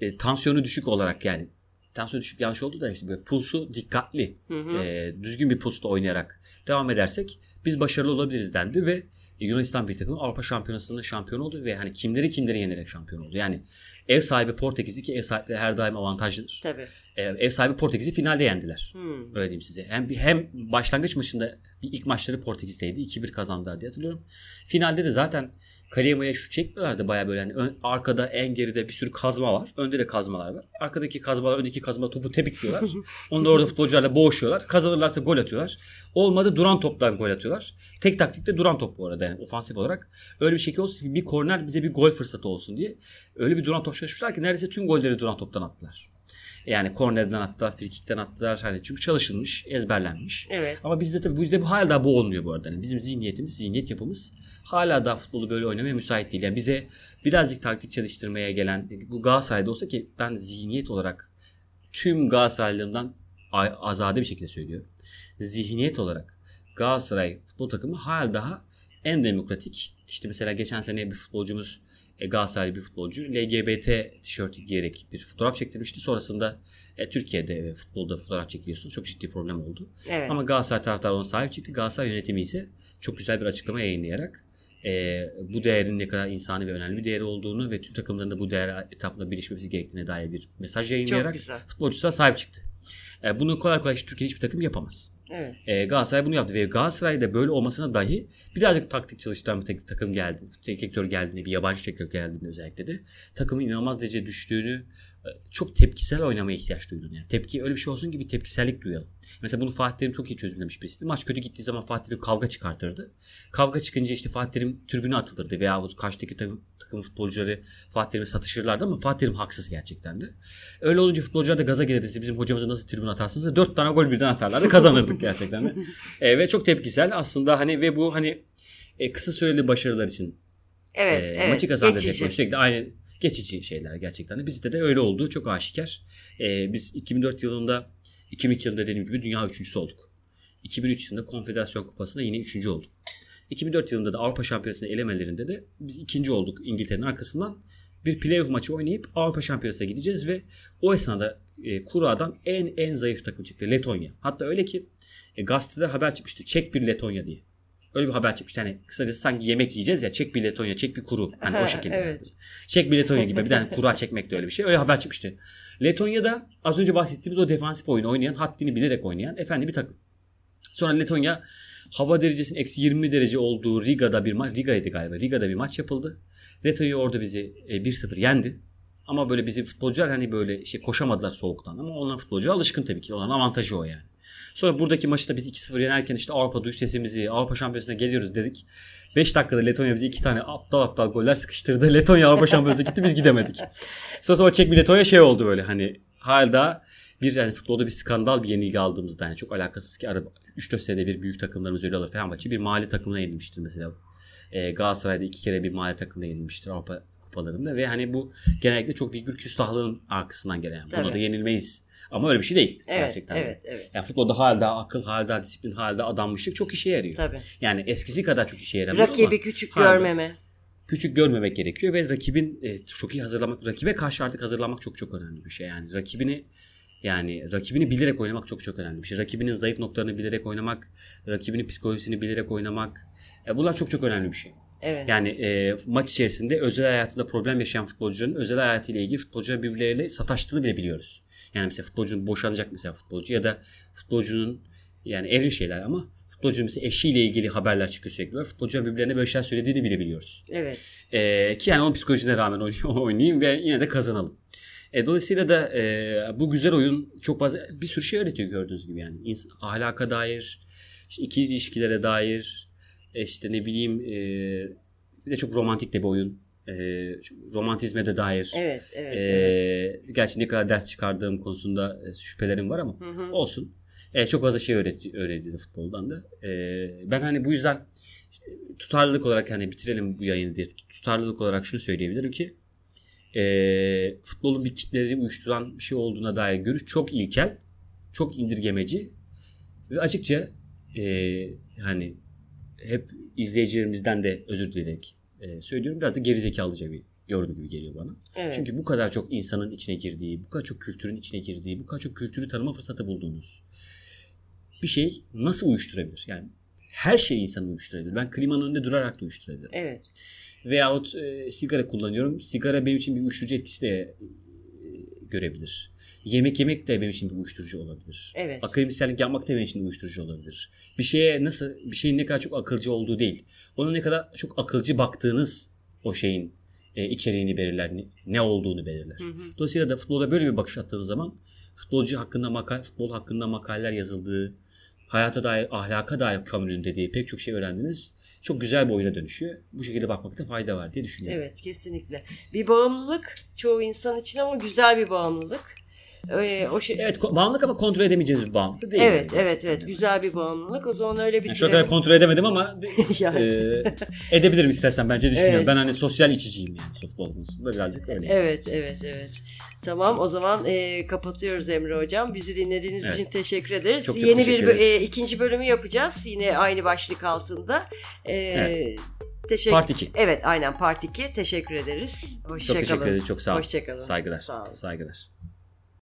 e, tansiyonu düşük olarak yani tansiyonu düşük yanlış oldu da işte böyle pulsu dikkatli Hı hı. e, düzgün bir pulsta oynayarak devam edersek biz başarılı olabiliriz dendi ve Yunanistan bir takımı Avrupa Şampiyonası'nda şampiyon oldu ve hani kimleri kimleri yenerek şampiyon oldu. Yani ev sahibi Portekiz'i ki ev sahipleri her daim avantajlıdır. Tabii. E, ev sahibi Portekiz'i finalde yendiler. Hmm. Öyle diyeyim size. Hem hem başlangıç maçında ilk maçları Portekiz'teydi. 2-1 kazandılar diye hatırlıyorum. Finalde de zaten Kariyema'ya şu çekmiyorlardı bayağı böyle hani ön- arkada en geride bir sürü kazma var. Önde de kazmalar var. Arkadaki kazmalar öndeki kazma topu tepikliyorlar. Da orada futbolcularla boğuşuyorlar. Kazanırlarsa gol atıyorlar. Olmadı duran toptan gol atıyorlar. Tek taktikte duran top bu arada yani ofansif olarak. Öyle bir şekilde olsun ki bir korner bize bir gol fırsatı olsun diye. Öyle bir duran top çalışmışlar ki neredeyse tüm golleri duran toptan attılar. Yani kornerden attılar, frikikten attılar. Hani çünkü çalışılmış, ezberlenmiş. Evet. Ama bizde tabii bizde bu hala daha bu olmuyor bu arada. Yani bizim zihniyetimiz, zihniyet yapımız hala daha futbolu böyle oynamaya müsait değil. Yani bize birazcık taktik çalıştırmaya gelen bu Galatasaray'da olsa ki ben zihniyet olarak tüm Galatasaraylılığımdan a- azade bir şekilde söylüyorum. Zihniyet olarak Galatasaray futbol takımı hala daha en demokratik. İşte mesela geçen sene bir futbolcumuz e, Galatasaraylı bir futbolcu LGBT tişörtü giyerek bir fotoğraf çektirmişti. Sonrasında e, Türkiye'de e, futbolda fotoğraf çekiliyorsun. Çok ciddi problem oldu. Evet. Ama Galatasaray taraftarı ona sahip çıktı. Galatasaray yönetimi ise çok güzel bir açıklama yayınlayarak e, bu değerin ne kadar insani ve önemli bir değeri olduğunu ve tüm takımların da bu değer etapında birleşmesi gerektiğine dair bir mesaj yayınlayarak futbolcusuna sahip çıktı. E, bunu kolay kolay Türkiye hiçbir takım yapamaz. Evet. E, Galatasaray bunu yaptı ve Galatasaray'da böyle olmasına dahi birazcık taktik çalıştıran bir tek- takım geldi. Teknik geldiğinde, bir yabancı teknik geldiğinde özellikle de takımın inanılmaz derece düştüğünü çok tepkisel oynamaya ihtiyaç duydun. Yani tepki öyle bir şey olsun ki bir tepkisellik duyalım. Mesela bunu Fatih Terim çok iyi çözümlemiş birisi. Maç kötü gittiği zaman Fatih Terim kavga çıkartırdı. Kavga çıkınca işte Fatih Terim tribüne atılırdı veya karşıdaki takım, takım futbolcuları Fatih Terim'e satışırlardı ama Fatih Terim haksız gerçekten de. Öyle olunca futbolcular da gaza gelirdi. Siz bizim hocamızı nasıl tribüne atarsınız? da Dört tane gol birden atarlardı. Kazanırdık gerçekten de. E, ve çok tepkisel aslında hani ve bu hani e, kısa süreli başarılar için Evet. e, evet. maçı kazandıracak sürekli aynı geçici şeyler gerçekten de. Bizde de öyle olduğu çok aşikar. E, biz 2004 yılında 2002 yılında dediğim gibi dünya üçüncüsü olduk. 2003 yılında Konfederasyon Kupası'nda yine üçüncü olduk. 2004 yılında da Avrupa Şampiyonası'nın elemelerinde de biz ikinci olduk İngiltere'nin arkasından. Bir playoff maçı oynayıp Avrupa Şampiyonası'na gideceğiz ve o esnada e, kuradan en en zayıf takım çıktı Letonya. Hatta öyle ki e, gazetede haber çıkmıştı. Çek bir Letonya diye. Öyle bir haber çıkmış. Yani kısacası sanki yemek yiyeceğiz ya çek bir Letonya çek bir kuru. Hani Ha, o şekilde. evet. Çek bir Letonya gibi bir tane kura çekmek de öyle bir şey. Öyle haber çıkmıştı. Letonya'da az önce bahsettiğimiz o defansif oyunu oynayan haddini bilerek oynayan efendi bir takım. Sonra Letonya hava derecesinin eksi 20 derece olduğu Riga'da bir maç. Riga'ydı galiba. Riga'da bir maç yapıldı. Letonya orada bizi e, 1-0 yendi. Ama böyle bizim futbolcular hani böyle şey koşamadılar soğuktan. Ama onların futbolcu alışkın tabii ki. Onların avantajı o yani. Sonra buradaki maçta biz 2-0 yenerken işte Avrupa duş sesimizi Avrupa Şampiyonası'na geliyoruz dedik. 5 dakikada Letonya bize 2 tane aptal aptal goller sıkıştırdı. Letonya Avrupa Şampiyonası'na gitti biz gidemedik. Sonra o Çek bir Letonya şey oldu böyle hani hala bir yani futbolda bir skandal bir yenilgi aldığımızda yani çok alakasız ki araba 3-4 senede bir büyük takımlarımız öyle olur. Fenerbahçe bir mahalle takımına yenilmiştir mesela. E, Galatasaray'da iki kere bir mahalle takımına yenilmiştir Avrupa kupalarında ve hani bu genellikle çok büyük bir küstahlığın arkasından gelen. Buna Tabii. da yenilmeyiz. Ama öyle bir şey değil. Evet, gerçekten. evet, evet. Yani futbolda hala akıl, hala disiplin, hala adanmışlık çok işe yarıyor. Tabii. Yani eskisi kadar çok işe yaramıyor ama Rakibi küçük hala görmeme. küçük görmemek gerekiyor ve rakibin e, çok iyi hazırlamak, rakibe karşı artık hazırlanmak çok çok önemli bir şey. Yani rakibini yani rakibini bilerek oynamak çok çok önemli bir şey. Rakibinin zayıf noktalarını bilerek oynamak, rakibinin psikolojisini bilerek oynamak. E, bunlar çok çok önemli bir şey. Evet. Yani e, maç içerisinde özel hayatında problem yaşayan futbolcuların özel hayatıyla ilgili futbolcuların birbirleriyle sataştığını bile biliyoruz. Yani mesela futbolcunun boşanacak mesela futbolcu ya da futbolcunun yani eril şeyler ama futbolcunun mesela eşiyle ilgili haberler çıkıyor sürekli. Ve Futbolcuların birbirlerine böyle şeyler söylediğini bile biliyoruz. Evet. E, ki yani onun psikolojisine rağmen oyn- oynayayım ve yine de kazanalım. E, dolayısıyla da e, bu güzel oyun çok fazla bir sürü şey öğretiyor gördüğünüz gibi yani. İns- ahlaka dair, işte ikili ilişkilere dair, işte ne bileyim e, bir de çok romantik de bir oyun. E, romantizme de dair. Evet. Evet. E, evet. Gerçi ne kadar ders çıkardığım konusunda e, şüphelerim var ama Hı hı. olsun. E, çok fazla şey öğretti, öğretildi futboldan da. E, ben hani bu yüzden tutarlılık olarak hani bitirelim bu yayını diye tutarlılık olarak şunu söyleyebilirim ki e, futbolun bir kitleri uyuşturan bir şey olduğuna dair görüş çok ilkel, çok indirgemeci ve açıkça e, hani hep izleyicilerimizden de özür dileyerek e, söylüyorum. Biraz da gerizekalıca bir yorum gibi geliyor bana. Evet. Çünkü bu kadar çok insanın içine girdiği, bu kadar çok kültürün içine girdiği, bu kadar çok kültürü tanıma fırsatı bulduğunuz bir şey nasıl uyuşturabilir? Yani her şeyi insan uyuşturabilir. Ben klimanın önünde durarak da uyuşturabilirim. Evet. Veyahut e, sigara kullanıyorum. Sigara benim için bir uyuşturucu etkisi de görebilir. Yemek yemek de benim için bir uyuşturucu olabilir. Evet. Akademisyenlik yapmak da benim için bir uyuşturucu olabilir. Bir şeye nasıl, bir şeyin ne kadar çok akılcı olduğu değil. Ona ne kadar çok akılcı baktığınız o şeyin e, içeriğini belirler, ne, ne olduğunu belirler. Hı hı. Dolayısıyla da futbolda böyle bir bakış attığınız zaman futbolcu hakkında makale, futbol hakkında makaleler yazıldığı, hayata dair, ahlaka dair kamunun dediği pek çok şey öğrendiniz. Çok güzel bir oyuna dönüşüyor. Bu şekilde bakmakta fayda var diye düşünüyorum. Evet kesinlikle. Bir bağımlılık çoğu insan için ama güzel bir bağımlılık. Ee, o şey... Evet, bağımlılık ama kontrol edemeyeceğiniz bir bağımlılık değil. Evet, yani. evet, evet. Güzel bir bağımlılık. O zaman öyle bir Yani şu kadar kontrol edemedim ama Yani. e, edebilirim istersen bence düşünüyorum. Evet. Ben hani sosyal içiciyim yani futbol konusunda birazcık öyle. Evet, evet, evet. Tamam o zaman e, kapatıyoruz Emre Hocam. Bizi dinlediğiniz Evet. için teşekkür ederiz. Çok çok Yeni bir teşekkür ederiz. e, ikinci bölümü yapacağız. Yine aynı başlık altında. E, Evet. Teşekkür. Part 2. Evet, aynen Part 2. Teşekkür ederiz. Çok Hoşçakalın. teşekkür ederiz. Çok sağ olun. Hoşçakalın. Saygılar. Sağ olun. Saygılar.